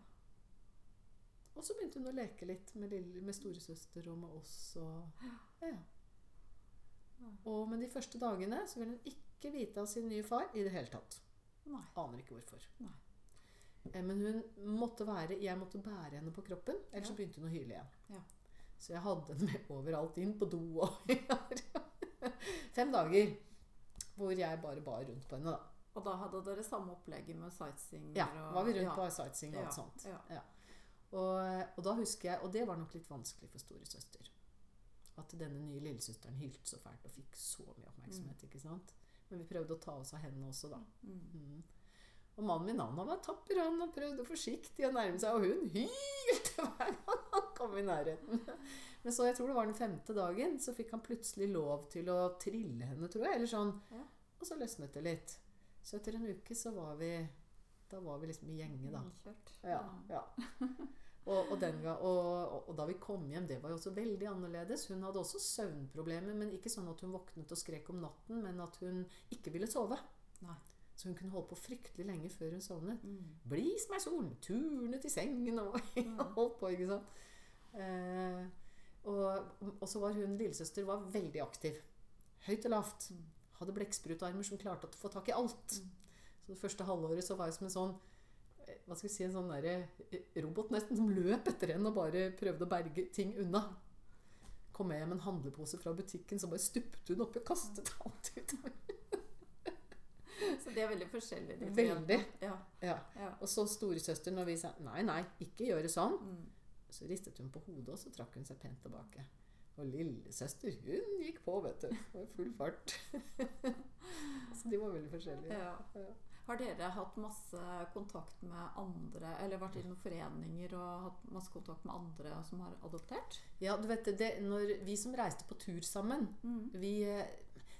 Og så begynte hun å leke litt med, lille, med storesøster og med oss. Og, ja. og med de første dagene så ville hun ikke vite av sin nye far i det hele tatt. Nei. Aner ikke hvorfor. Nei. Eh, Men hun måtte være Jeg måtte bære henne på kroppen, ellers Ja. så begynte hun å hyle igjen. Ja. Så jeg hadde den med overalt inn på do og <laughs> Fem dager hvor jeg bare bar rundt på henne, da. Og da hadde dere samme opplegget med sightseeing? Ja, og, var vi rundt ja. på sightseeing og alt Ja, sånt. ja. Og, og da husker jeg, og det var nok litt vanskelig for storesøster, at denne nye lillesøsteren hylte så fælt og fikk så mye oppmerksomhet. ikke sant? Men vi prøvde å ta oss av henne også, da. Mm. Mm. Og mannen min han var tapper, han prøvde forsiktig å nærme seg, og hun hylte hver gang han kom i nærheten. <laughs> Men så, jeg tror det var den femte dagen, så fikk han plutselig lov til å trille henne, tror jeg. eller sånn. Ja. Og så løsnet det litt. Så etter en uke så var vi Da var vi liksom i gjenge, da. Ja, ja. Og, og, den og, og da vi kom hjem, det var jo også veldig annerledes. Hun hadde også søvnproblemer, men ikke sånn at hun våknet og skrek om natten, men at hun ikke ville sove. Nei. Så hun kunne holde på fryktelig lenge før hun sovnet. Mm. Bli som ei sol! turnet i sengen og <laughs> holdt på, ikke sant. Eh, og, og så var hun lillesøster var veldig aktiv. Høyt og lavt. Mm. Hadde blekksprutarmer som klarte å få tak i alt. Mm. Så det første halvåret så var jeg som en sånn eh, hva skal vi si, en sånn der, eh, robot nesten som løp etter henne og bare prøvde å berge ting unna. Kom jeg med en handlepose fra butikken, så bare stupte hun oppi og kastet alt ut. Så de er veldig forskjellige, de Veldig. Ja. Ja. ja. Og så storesøster, når vi sa nei, nei, ikke gjøre sånn, Mm. Så ristet hun på hodet, og så trakk hun seg pent tilbake. Og lillesøster, hun gikk på, vet du. Med full fart. <laughs> så de var veldig forskjellige. Ja. Ja. Har dere hatt masse kontakt med andre, eller vært i noen foreninger og hatt masse kontakt med andre som har adoptert? Ja, du vet det, når vi som reiste på tur sammen Mm. vi, eh,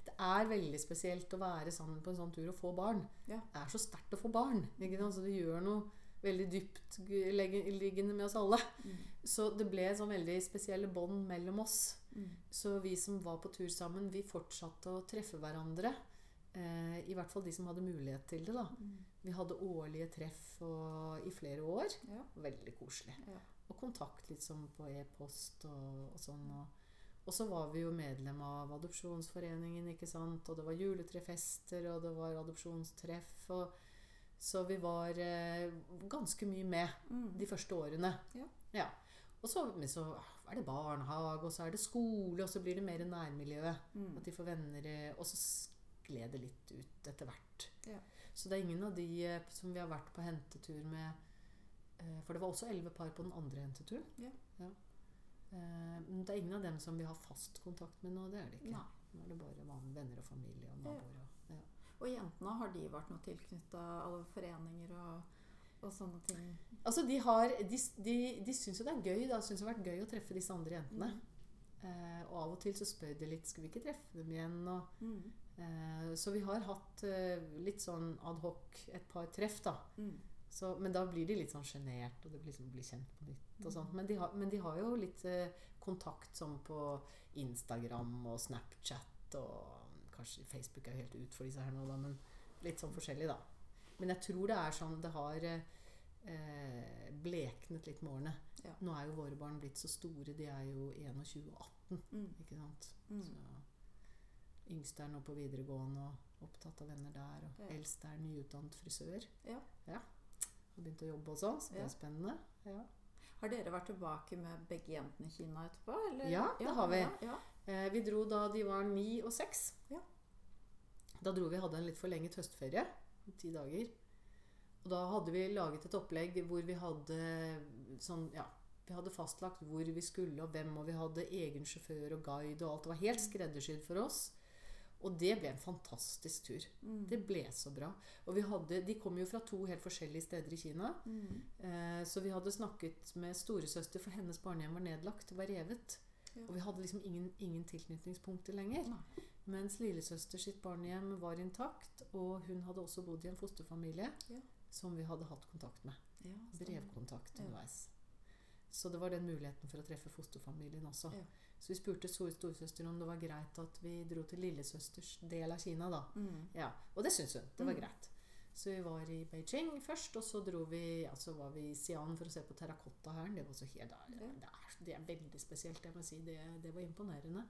Det er veldig spesielt å være sammen på en sånn tur og få barn. Ja. Det er så sterkt å få barn. Ikke sant? Så det gjør noe veldig dyptliggende med oss alle. Mm. Så det ble sånn veldig spesielle bånd mellom oss. Mm. Så vi som var på tur sammen, vi fortsatte å treffe hverandre. Eh, I hvert fall de som hadde mulighet til det. da. Mm. Vi hadde årlige treff og, i flere år. Ja. Veldig koselig. Ja. Og kontakt liksom på e-post og, og sånn. Og, og så var vi jo medlem av Adopsjonsforeningen, ikke sant. Og det var juletrefester, og det var adopsjonstreff. Og, så vi var eh, ganske mye med Mm. de første årene. Ja. Og så, men så er det barnehage, og så er det skole, og så blir det mer nærmiljøet. Mm. At de får venner eh, Og så skled det litt ut etter hvert. Ja. Så det er ingen av de eh, som vi har vært på hentetur med eh, For det var også elleve par på den andre henteturen. Ja. Men det er ingen av dem som vi har fast kontakt med nå. Det er det ikke. Nei. Nå er det bare venner og familie og naboer. Ja. Og jentene, har de vært noe tilknytta alle foreninger og, og sånne ting? Altså, de, har, de, de, de syns jo det er gøy. Da. Syns det har vært gøy å treffe disse andre jentene. Eh, og av og til så spør de litt Skal vi ikke treffe dem igjen. Og, Mm. eh, så vi har hatt eh, litt sånn ad hoc et par treff, da. Mm. Så, men da blir de litt sånn sjenert, og det blir liksom blir kjent på nytt. og sånt. Mm. Men de har, men de har jo litt kontakt sånn på Instagram og Snapchat og Kanskje Facebook er helt ut for disse her nå, da, men litt sånn forskjellig, da. Men jeg tror det er sånn Det har eh, bleknet litt med årene. Ja. Nå er jo våre barn blitt så store. De er jo 21 og 18, Mm. ikke sant. Mm. Så Yngste er nå på videregående og opptatt av venner der. Og Ja. eldste er nyutdannet frisør. Ja. Har begynt å jobbe også, så det Ja. er spennende. Ja. Har dere vært tilbake med begge jentene i Kina etterpå? Eller? Ja, det har vi. Ja, ja. Eh, vi dro da de var ni og seks. Ja. Da dro vi hadde en litt forlenget høstferie. Ti dager. Og da hadde vi laget et opplegg hvor vi hadde sånn Ja, vi hadde fastlagt hvor vi skulle og hvem, og vi hadde egen sjåfør og guide og alt. Det var helt skreddersydd for oss. Og det ble en fantastisk tur. Mm. Det ble så bra. Og vi hadde, de kom jo fra to helt forskjellige steder i Kina. Mm. Eh, så vi hadde snakket med storesøster, for hennes barnehjem var nedlagt. Det var revet. Ja. Og vi hadde liksom ingen, ingen tilknytningspunkter lenger. Nei. Mens lillesøster sitt barnehjem var intakt, og hun hadde også bodd i en fosterfamilie Ja. som vi hadde hatt kontakt med. Ja. Brevkontakt underveis. Så det var den muligheten for å treffe fosterfamilien også. Ja. Så vi spurte store storesøster om det var greit at vi dro til lillesøsters del av Kina, da. Mm. Ja, Og det syntes hun. Det var Mm. greit. Så vi var i Beijing først, og så dro vi, ja, så var vi i Xi'an for å se på terrakottahæren. Det var så helt, det, det er veldig spesielt, jeg må si. Det, det var imponerende.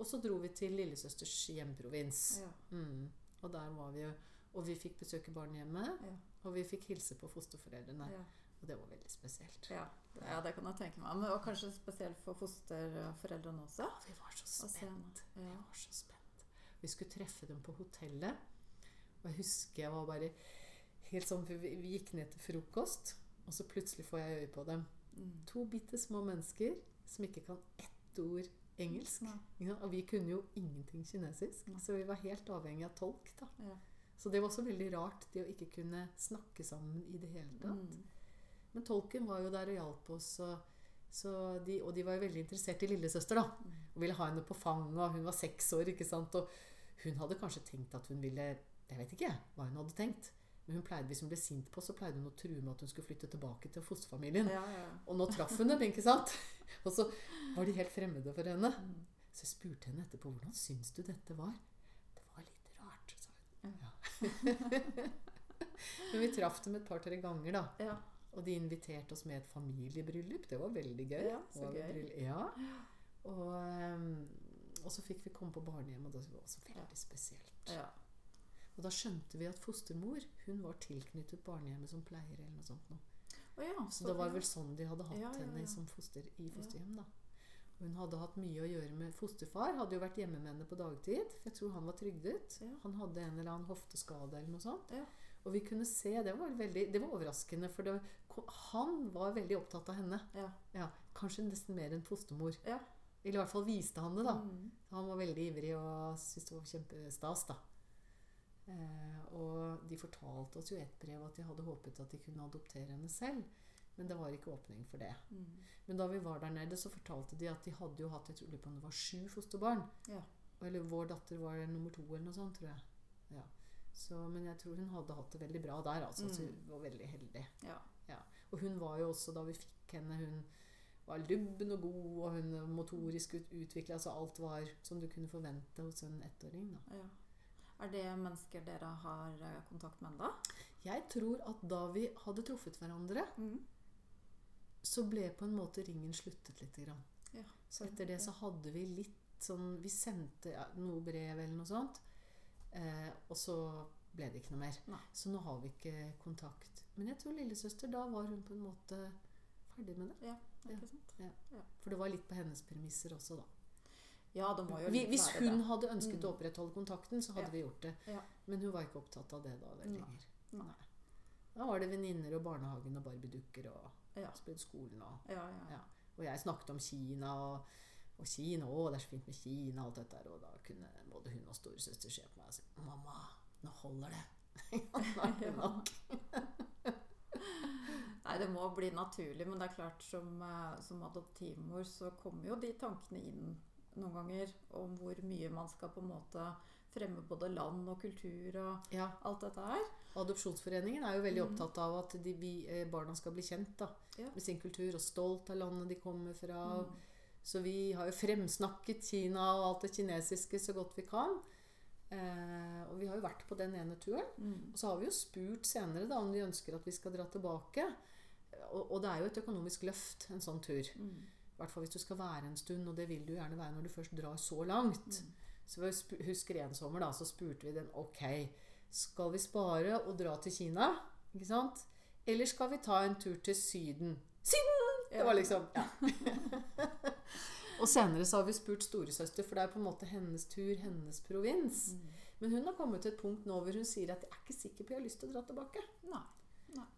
Og så dro vi til lillesøsters hjemprovins. Ja. Mm. Og der var vi jo Og vi fikk besøke barnehjemmet, Ja. og vi fikk hilse på fosterforeldrene. Ja. Og det var veldig spesielt. Ja. ja, det kan jeg tenke meg. Men, og kanskje spesielt for fosterforeldrene også? Vi var så spent. Vi var så spent. Vi skulle treffe dem på hotellet. Og jeg husker jeg var bare helt sånn Vi, vi gikk ned til frokost, og så plutselig får jeg øye på dem. Mm. To bitte små mennesker som ikke kan ett ord engelsk. Ja, og vi kunne jo ingenting kinesisk, Nei. så vi var helt avhengig av tolk. da. Ja. Så det var også veldig rart, det å ikke kunne snakke sammen i det hele tatt. Mm. Men tolken var jo der og hjalp oss. Og, så de, og de var jo veldig interessert i lillesøster, da. Mm. Og ville ha henne på fanget. Og hun var seks år, ikke sant. Og hun hadde kanskje tenkt at hun ville Jeg vet ikke hva hun hadde tenkt. Men hun pleide, hvis hun ble sint på, så pleide hun å true med at hun skulle flytte tilbake til fosterfamilien. Ja, ja. Og nå traff hun dem, ikke sant? <laughs> Og så var de helt fremmede for henne. Mm. Så jeg spurte henne etterpå hvordan syns du dette var. Det var litt rart, sa hun. Ja. <laughs> Men vi traff dem et par-tre ganger, da. ja. Og de inviterte oss med et familiebryllup. Det var veldig gøy. Ja, så gøy. Ja. Og, ehm, og så fikk vi komme på barnehjem, og det var også veldig spesielt. ja. Og da skjønte vi at fostermor hun var tilknyttet barnehjemmet som pleier. eller noe sånt. Noe. Oh, ja, Så det var vel sånn de hadde hatt Ja, ja, henne som foster, i fosterhjem. da. Hun hadde hatt mye å gjøre med Fosterfar hadde jo vært hjemme med henne på dagtid. Jeg tror han var trygdet. Han hadde en eller annen hofteskade eller noe sånt. Ja. Og vi kunne se Det var, veldig, det var overraskende, for det, han var veldig opptatt av henne. Ja. Ja, Kanskje nesten mer enn fostermor. Ja. Eller i hvert fall viste han det, da. Mm. Han var veldig ivrig og syntes det var kjempestas, da. Eh, og de fortalte oss jo i et brev at de hadde håpet at de kunne adoptere henne selv. Men det var ikke åpning for det. Mm. Men da vi var der nede, så fortalte de at de hadde jo hatt jeg tror det var sju fosterbarn. Ja. Eller vår datter var nummer to eller noe sånt, tror jeg. Ja. Så, men jeg tror hun hadde hatt det veldig bra der, altså. Så Mm. hun var veldig heldig. Ja. Og hun var jo også, da vi fikk henne, hun var lubben og god, og hun motorisk ut, utvikla, så alt var som du kunne forvente hos en ettåring. Da. ja. Er det mennesker dere har eh, kontakt med ennå? Jeg tror at da vi hadde truffet hverandre, så ble på en måte ringen sluttet litt. Grann. Ja, Så etter det så hadde vi litt sånn Vi sendte ja, noe brev eller noe sånt. Eh, og så ble det ikke noe mer. Nei. Så nå har vi ikke kontakt. Men jeg tror lillesøster, da var hun på en måte ferdig med det. Ja, Ja. ikke sant? For det var litt på hennes premisser også, da. Ja, det må jo Vi, hvis hun det. hadde ønsket Mm. å opprettholde kontakten, så hadde Ja. vi gjort det. Ja. Men hun var ikke opptatt av det da lenger. Nei. Nei. Da var det venninner og barnehagen og barbiedukker og Ja. skolen og Ja, ja. Ja. Og jeg snakket om Kina og, og Kina, å, det er så fint med Kina og alt dette der. Og da kunne både hun og storesøster se på meg og si Mamma, nå holder det. <laughs> Nå er det nok. <laughs> Nei, det må bli naturlig, men det er klart som, eh, som adoptivmor så kommer jo de tankene inn noen ganger om hvor mye man skal på en måte fremme både land og kultur og Ja, alt dette her. Adopsjonsforeningen er jo veldig Mm. opptatt av at de, vi, eh, barna skal bli kjent da, Ja. med sin kultur og stolt av landet de kommer fra. Mm. Så vi har jo fremsnakket Kina og alt det kinesiske så godt vi kan. Eh, og vi har jo vært på den ene turen. Mm. Og så har vi jo spurt senere da, om de ønsker at vi skal dra tilbake. Og, og det er jo et økonomisk løft, en sånn tur. Mm. I hvert fall hvis du skal være en stund, og det vil du gjerne være når du først drar så langt. Mm. Så vi sp- husker en sommer, da, så spurte vi den ok, skal vi spare og dra til Kina? Ikke sant? Eller skal vi ta en tur til Syden? Syden! Det var liksom ja. <laughs> Og senere så har vi spurt storesøster, for det er på en måte hennes tur, hennes provins. Mm. Men hun har kommet til et punkt nå hvor hun sier at jeg er ikke sikker på jeg har lyst til å dra tilbake. Nei.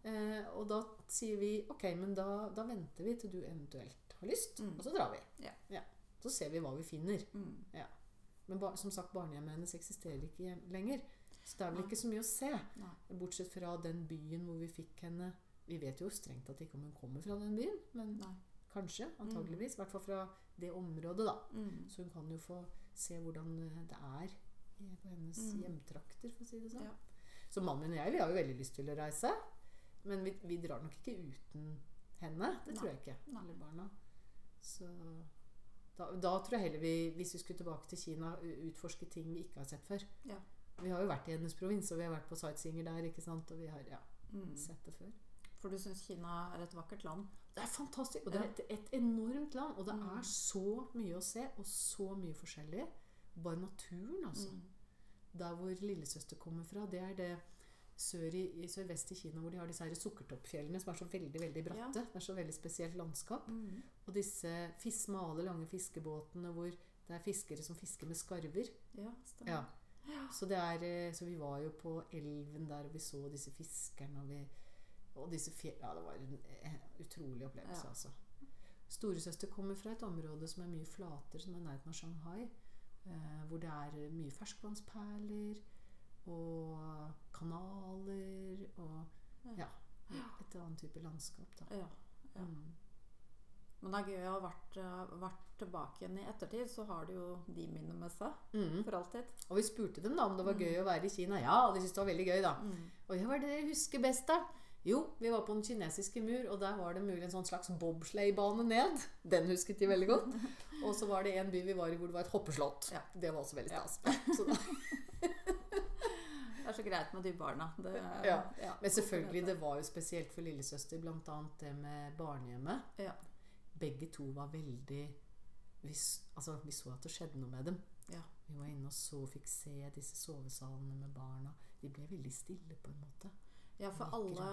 Eh, og da sier vi ok, men da, da venter vi til du eventuelt har lyst, Mm. og så drar vi. Ja. Så ser vi hva vi finner. Mm. Men bar, som sagt, barnehjemmet hennes eksisterer ikke lenger. Så det er vel ikke så mye å se. Nei. Bortsett fra den byen hvor vi fikk henne. Vi vet jo strengt tatt ikke om hun kommer fra den byen, men Nei. kanskje. Antageligvis. I hvert fall fra det området, da. Mm. Så hun kan jo få se hvordan det er på hennes Mm. hjemtrakter, for å si det sånn. Ja. Så mannen min og jeg vi har jo veldig lyst til å reise. Men vi, vi drar nok ikke uten henne. Det tror jeg ikke. Eller barna. Så da, da tror jeg heller vi, hvis vi skulle tilbake til Kina, utforske ting vi ikke har sett før. Ja. Vi har jo vært i hennes provins, og vi har vært på sightseeinger der. ikke sant? Og vi har ja, Mm. sett det før. For du syns Kina er et vakkert land? Det er fantastisk! Og det er et, et enormt land. Og det Mm. er så mye å se, og så mye forskjellig. Bare naturen, altså. Mm. Der hvor lillesøster kommer fra, det er det sør i, i sørvest i Kina hvor de har disse her sukkertoppfjellene som er så veldig veldig bratte. Ja. Det er så veldig spesielt landskap. Mm. Og disse fis, smale, lange fiskebåtene hvor det er fiskere som fisker med skarver. Ja. Ja. Så, det er, eh, så vi var jo på elven der, og vi så disse fiskerne. Og, vi, og disse fjell... Ja, det var en eh, utrolig opplevelse, altså. Storesøster kommer fra et område som er mye flatere, som er nærheten av Shanghai. Eh, hvor det er mye ferskvannsperler og kanaler og Ja. ja, et annet type landskap, da. Ja. Ja. Mm. Men det er gøy å ha vært, eh, vært tilbake igjen i ettertid, så har du jo de minnene med seg Mm. for alltid. Og vi spurte dem da om det var Mm. gøy å være i Kina. Ja, de syntes det var veldig gøy, da. Mm. Og hva er det dere husker best, da? Jo, vi var på den kinesiske mur, og der var det mulig en slags bobsleigh-bane ned. Den husket de veldig godt. <laughs> Og så var det en by vi var i hvor det var et hoppeslott. Ja. Det var også veldig Ja. stas. Så da, <laughs> er så greit med de barna. Det, Ja. men selvfølgelig, det var jo spesielt for lillesøster, annet det med barnehjemmet. Ja. Begge to var veldig vi, altså, vi så at det skjedde noe med dem. Ja. Vi var inne og så, fikk se disse sovesalene med barna. De ble veldig stille, på en måte. ja, for alle,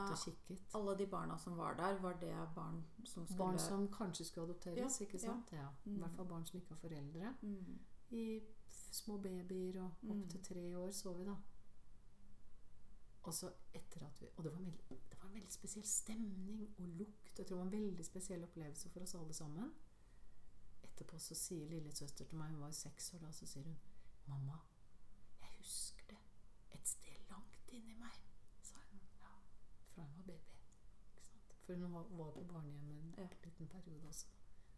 alle de barna som var der, var det barn som skulle Barn som kanskje skulle adopteres, Ja, ikke sant? Ja. I Mm. hvert fall barn som ikke har foreldre. mm. I små babyer og opptil opp til tre år så vi da. Og så etter at vi Og det var, veldig, det var en veldig spesiell stemning og lukt. Jeg tror det var en veldig spesiell opplevelse for oss alle sammen. Etterpå så sier lillesøster til meg, hun var seks år da, så sier hun Mamma, jeg husker det. Et sted langt inni meg, sa hun. Ja, fra hun var baby. Ikke sant? For hun var, på barnehjemmet en Ja. liten periode også.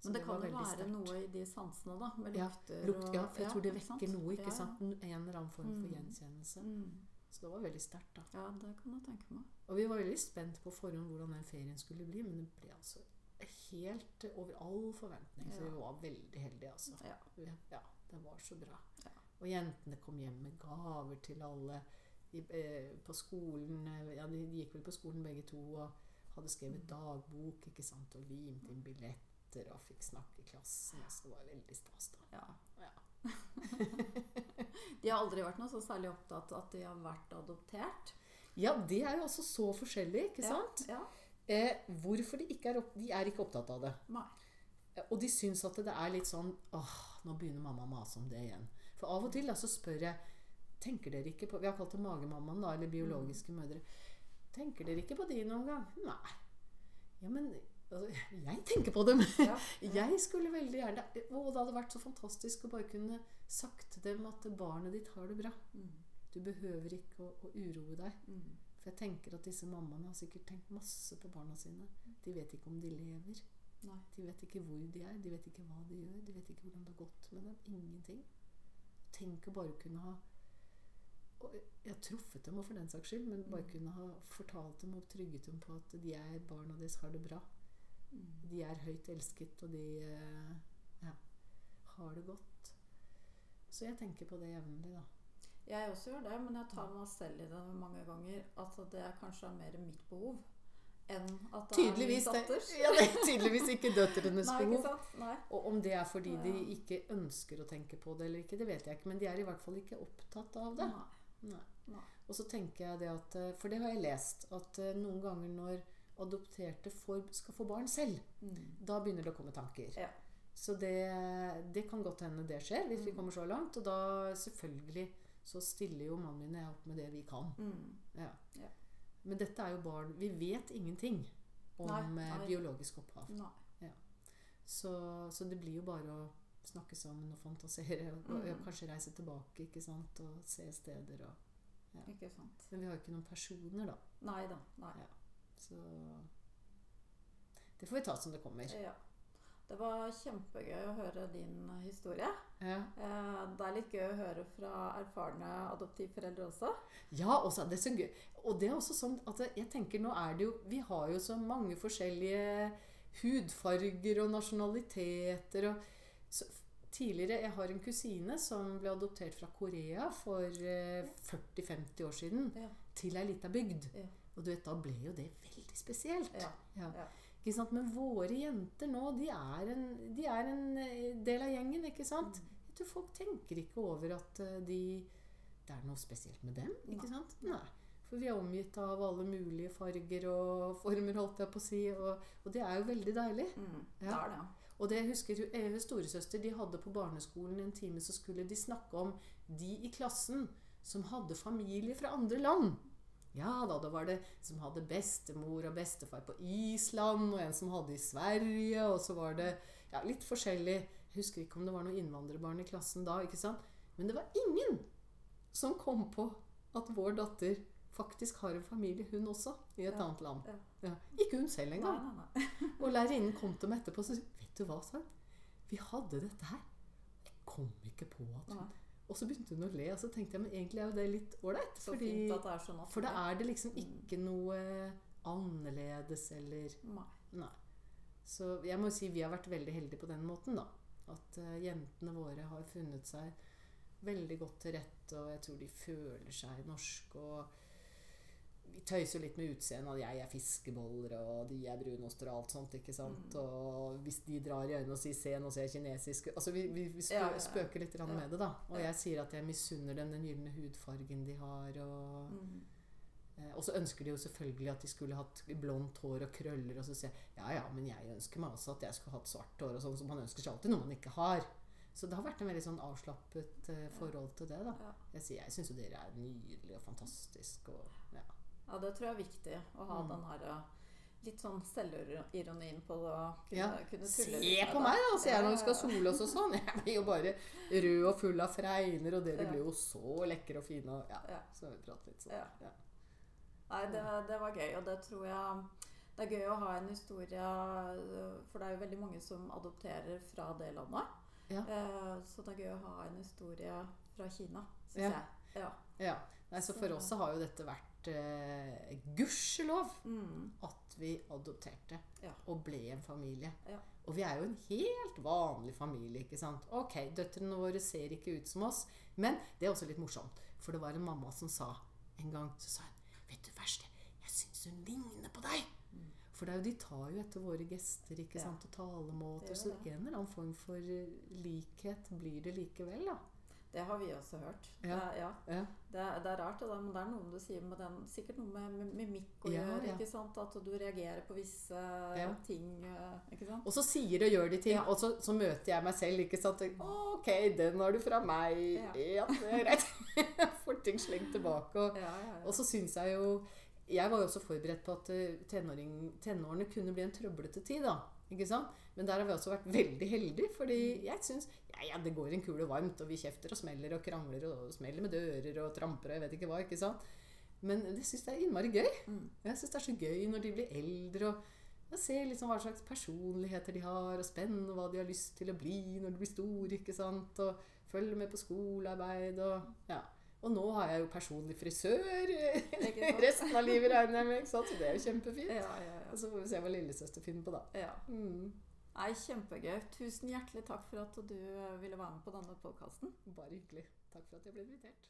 Så Men det, det kan jo være stert. noe i de sansene, da. Med Ja, lukter Lukt, og ja, for jeg tror det vekker noe, ikke Ja, ja. sant? En eller annen form for Mm. gjenkjennelse. Mm. Så det var veldig sterkt, da. Ja, det kan jeg tenke meg. Og vi var veldig spent på forhånd hvordan den ferien skulle bli, men det ble altså helt over all forventning. Så Ja. vi var veldig heldige, altså. Ja. Ja, det var så bra. Ja. Og jentene kom hjem med gaver til alle. De, eh, på skolen eh, Ja, de, de gikk vel på skolen begge to og hadde skrevet dagbok, ikke sant, og limt inn billetter og fikk snakke i klassen. Så det var veldig stas, da. Ja. Ja. <laughs> De har aldri vært noe så særlig opptatt at de har vært adoptert. Ja, det er jo også så forskjellig, ikke sant? Ja. Eh, hvorfor de ikke er opp, De er ikke opptatt av det. Nei. Eh, Og de syns at det er litt sånn åh, nå begynner mamma å mase om det igjen. For av og til da, så spør jeg Tenker dere ikke på Vi har kalt det magemammaen, da, eller biologiske mødre. Tenker dere ikke på de noen gang? Nei. Ja, men altså, <laughs> jeg tenker på dem. Ja. <laughs> Jeg skulle veldig gjerne Og det hadde vært så fantastisk å bare kunne sagt til dem at barnet ditt har det bra. Mm. Du behøver ikke å, å uroe deg. Mm. For jeg tenker at disse mammaene har sikkert tenkt masse på barna sine. De vet ikke om de lever. Nei. De vet ikke hvor de er, de vet ikke hva de gjør, de vet ikke hvordan det har gått med dem. Ingenting. Tenk å bare kunne ha og Jeg har truffet dem, og for den saks skyld, men bare Mm. kunne ha fortalt dem og trygget dem på at de er barna deres har det bra. De er høyt elsket, og de eh, ja, har det godt. Så jeg tenker på det jevnlig, da. Jeg også gjør det, men jeg tar meg selv i det mange ganger. At det er kanskje er mer mitt behov enn at det Tydeligvis, er min det, ja, det er tydeligvis ikke døtrenes <laughs> Nei, behov. Og om det er fordi de Ja. ikke ønsker å tenke på det eller ikke, det vet jeg ikke. Men de er i hvert fall ikke opptatt av det. Nei. Nei. Nei. Og så tenker jeg det at eh, For det har jeg lest. At eh, noen ganger når adopterte får, skal få barn selv, Mm. da begynner det å komme tanker. Ja. Så det, det kan godt hende det skjer, hvis vi Mm. kommer så langt. Og da selvfølgelig så stiller jo mannen min og jeg opp med det vi kan. Mm. Ja. Ja. Men dette er jo barn Vi vet ingenting om Nei, eh, nei. biologisk opphav. Så, så det blir jo bare å snakke sammen og fantasere. Og, og Mm. kanskje reise tilbake ikke sant? og se steder. Og, Ikke sant. men vi har jo ikke noen personer, da. Nei da. Nei. Ja. Så det får vi ta som det kommer. Ja. Det var kjempegøy å høre din historie. Ja, Eh, Det er litt gøy å høre fra erfarne adoptivforeldre også. ja også, det er så gøy. Og det er også sånn at jeg tenker nå er det jo Vi har jo så mange forskjellige hudfarger og nasjonaliteter og så, Tidligere Jeg har en kusine som ble adoptert fra Korea for eh, 40-50 år siden. Ja. Til ei lita bygd. Ja. Og du vet, da ble jo det veldig spesielt. Ja. Ja. Ikke sant? Men våre jenter nå, de er en, de er en eh, del av gjengen, ikke sant? Mm. Jeg tror folk tenker ikke over at eh, de Det er noe spesielt med dem, ikke sant? Nei. For vi er omgitt av alle mulige farger og former, holdt jeg på å si. Og, og det er jo veldig deilig. Mm. Ja. Det er det. Og det jeg husker eh, storesøster de hadde på barneskolen en time, så skulle de snakke om de i klassen som hadde familie fra andre land. Ja da, da var det som hadde bestemor og bestefar på Island, og en som hadde i Sverige, og så var det ja, litt forskjellig. Jeg husker ikke om det var noen innvandrerbarn i klassen da, ikke sant? Men det var ingen som kom på at vår datter faktisk har en familie, hun også, i et Ja, annet land. ja. Ja. Ikke hun selv Nei, engang. nei, nei. <laughs> Og lærerinnen kom til meg etterpå og sa Vet du hva, sa hun? Vi hadde dette her. Jeg kom ikke på at hun Nei. Og så begynte hun å le, og så tenkte jeg men egentlig er jo det litt ålreit. Så fordi- fint at det så naturlig. For da er det liksom Mm. ikke noe annerledes eller Nei. Nei. Så jeg må jo si vi har vært veldig heldige på den måten, da. At uh, jentene våre har funnet seg veldig godt til rette, og jeg tror de føler seg norske. og vi tøyser litt med utseendet. Jeg er fiskeboller, og de er brunoster og alt sånt. ikke sant? Mm. Og hvis de drar i øynene og sier 'se, nå ser jeg kinesisk Altså, vi, vi, vi spø Ja, ja, ja. spøker litt med det, da. Og jeg sier at jeg misunner dem den gylne hudfargen de har. og... Mm. Eh, Og så ønsker de jo selvfølgelig at de skulle hatt blondt hår og krøller. Og så sier jeg ja ja, men jeg ønsker meg også at jeg skulle hatt svart hår. og sånn, Så man ønsker seg alltid noe man ikke har. Så det har vært en veldig sånn avslappet eh, forhold til det. da. Jeg sier jeg syns jo dere er nydelige og fantastiske. Og, ja. Ja, det tror jeg er viktig. Å ha Mm. den her eh, litt sånn selvironien på det. Kunne, Ja. kunne tulle Se på meg, da! sier jeg når vi skal sole oss og sånn. Jeg blir jo bare rød og full av fregner, og dere Ja. blir jo så lekre og fine. Og, ja, Ja. så vi prater litt sånn. Ja. Nei, det, det var gøy, og det tror jeg Det er gøy å ha en historie, for det er jo veldig mange som adopterer fra det landet. Ja. Eh, så det er gøy å ha en historie fra Kina, syns Ja. jeg. Ja. Ja. Nei, så for oss har jo dette vært eh, gudskjelov Mm. at vi adopterte Ja. og ble en familie. Ja. Og vi er jo en helt vanlig familie, ikke sant. Ok, døtrene våre ser ikke ut som oss, men det er også litt morsomt. For det var en mamma som sa en gang så sa hun, Vet du verste, jeg syns hun ligner på deg. For det er jo, de tar jo etter våre gester ikke Mm. Ja. sant, og talemåter. Så en eller annen form for likhet blir det likevel, da. Det har vi også hørt. Ja. Det, ja. Ja. Det, det er rart, det men det er noe du sier med den Sikkert noe med med mimikk å gjøre. ikke sant? At du reagerer på visse ting. eh, Ikke sant? Og så sier og gjør de ting, og så, så møter jeg meg selv. ikke sant? Ok, den har du fra meg. Ja. <laughs> Det er greit. Får ting slengt tilbake. Og, og så syns jeg jo Jeg var jo også forberedt på at eh, tenåring, tenårene kunne bli en trøblete tid. da, ikke sant? Men der har vi også vært veldig heldige, fordi jeg syns ja, ja, det går en kule varmt, og vi kjefter og smeller og krangler og smeller med dører og tramper og jeg vet ikke hva. ikke sant? Men det syns jeg er innmari gøy. Mm. Jeg syns det er så gøy når de blir eldre. og jeg ser liksom hva slags personligheter de har, og spennende hva de har lyst til å bli når de blir store. ikke sant? Og følger med på skolearbeid. Og, ja. og nå har jeg jo personlig frisør <laughs> resten av livet, regner jeg med. ikke sant? Så det er jo kjempefint. Ja, ja, ja. Og så får vi se hva lillesøster finner på, da. ja. Mm. Nei, kjempegøy. Tusen hjertelig takk for at du eh, ville være med på denne podkasten. Bare hyggelig. Takk for at jeg ble invitert.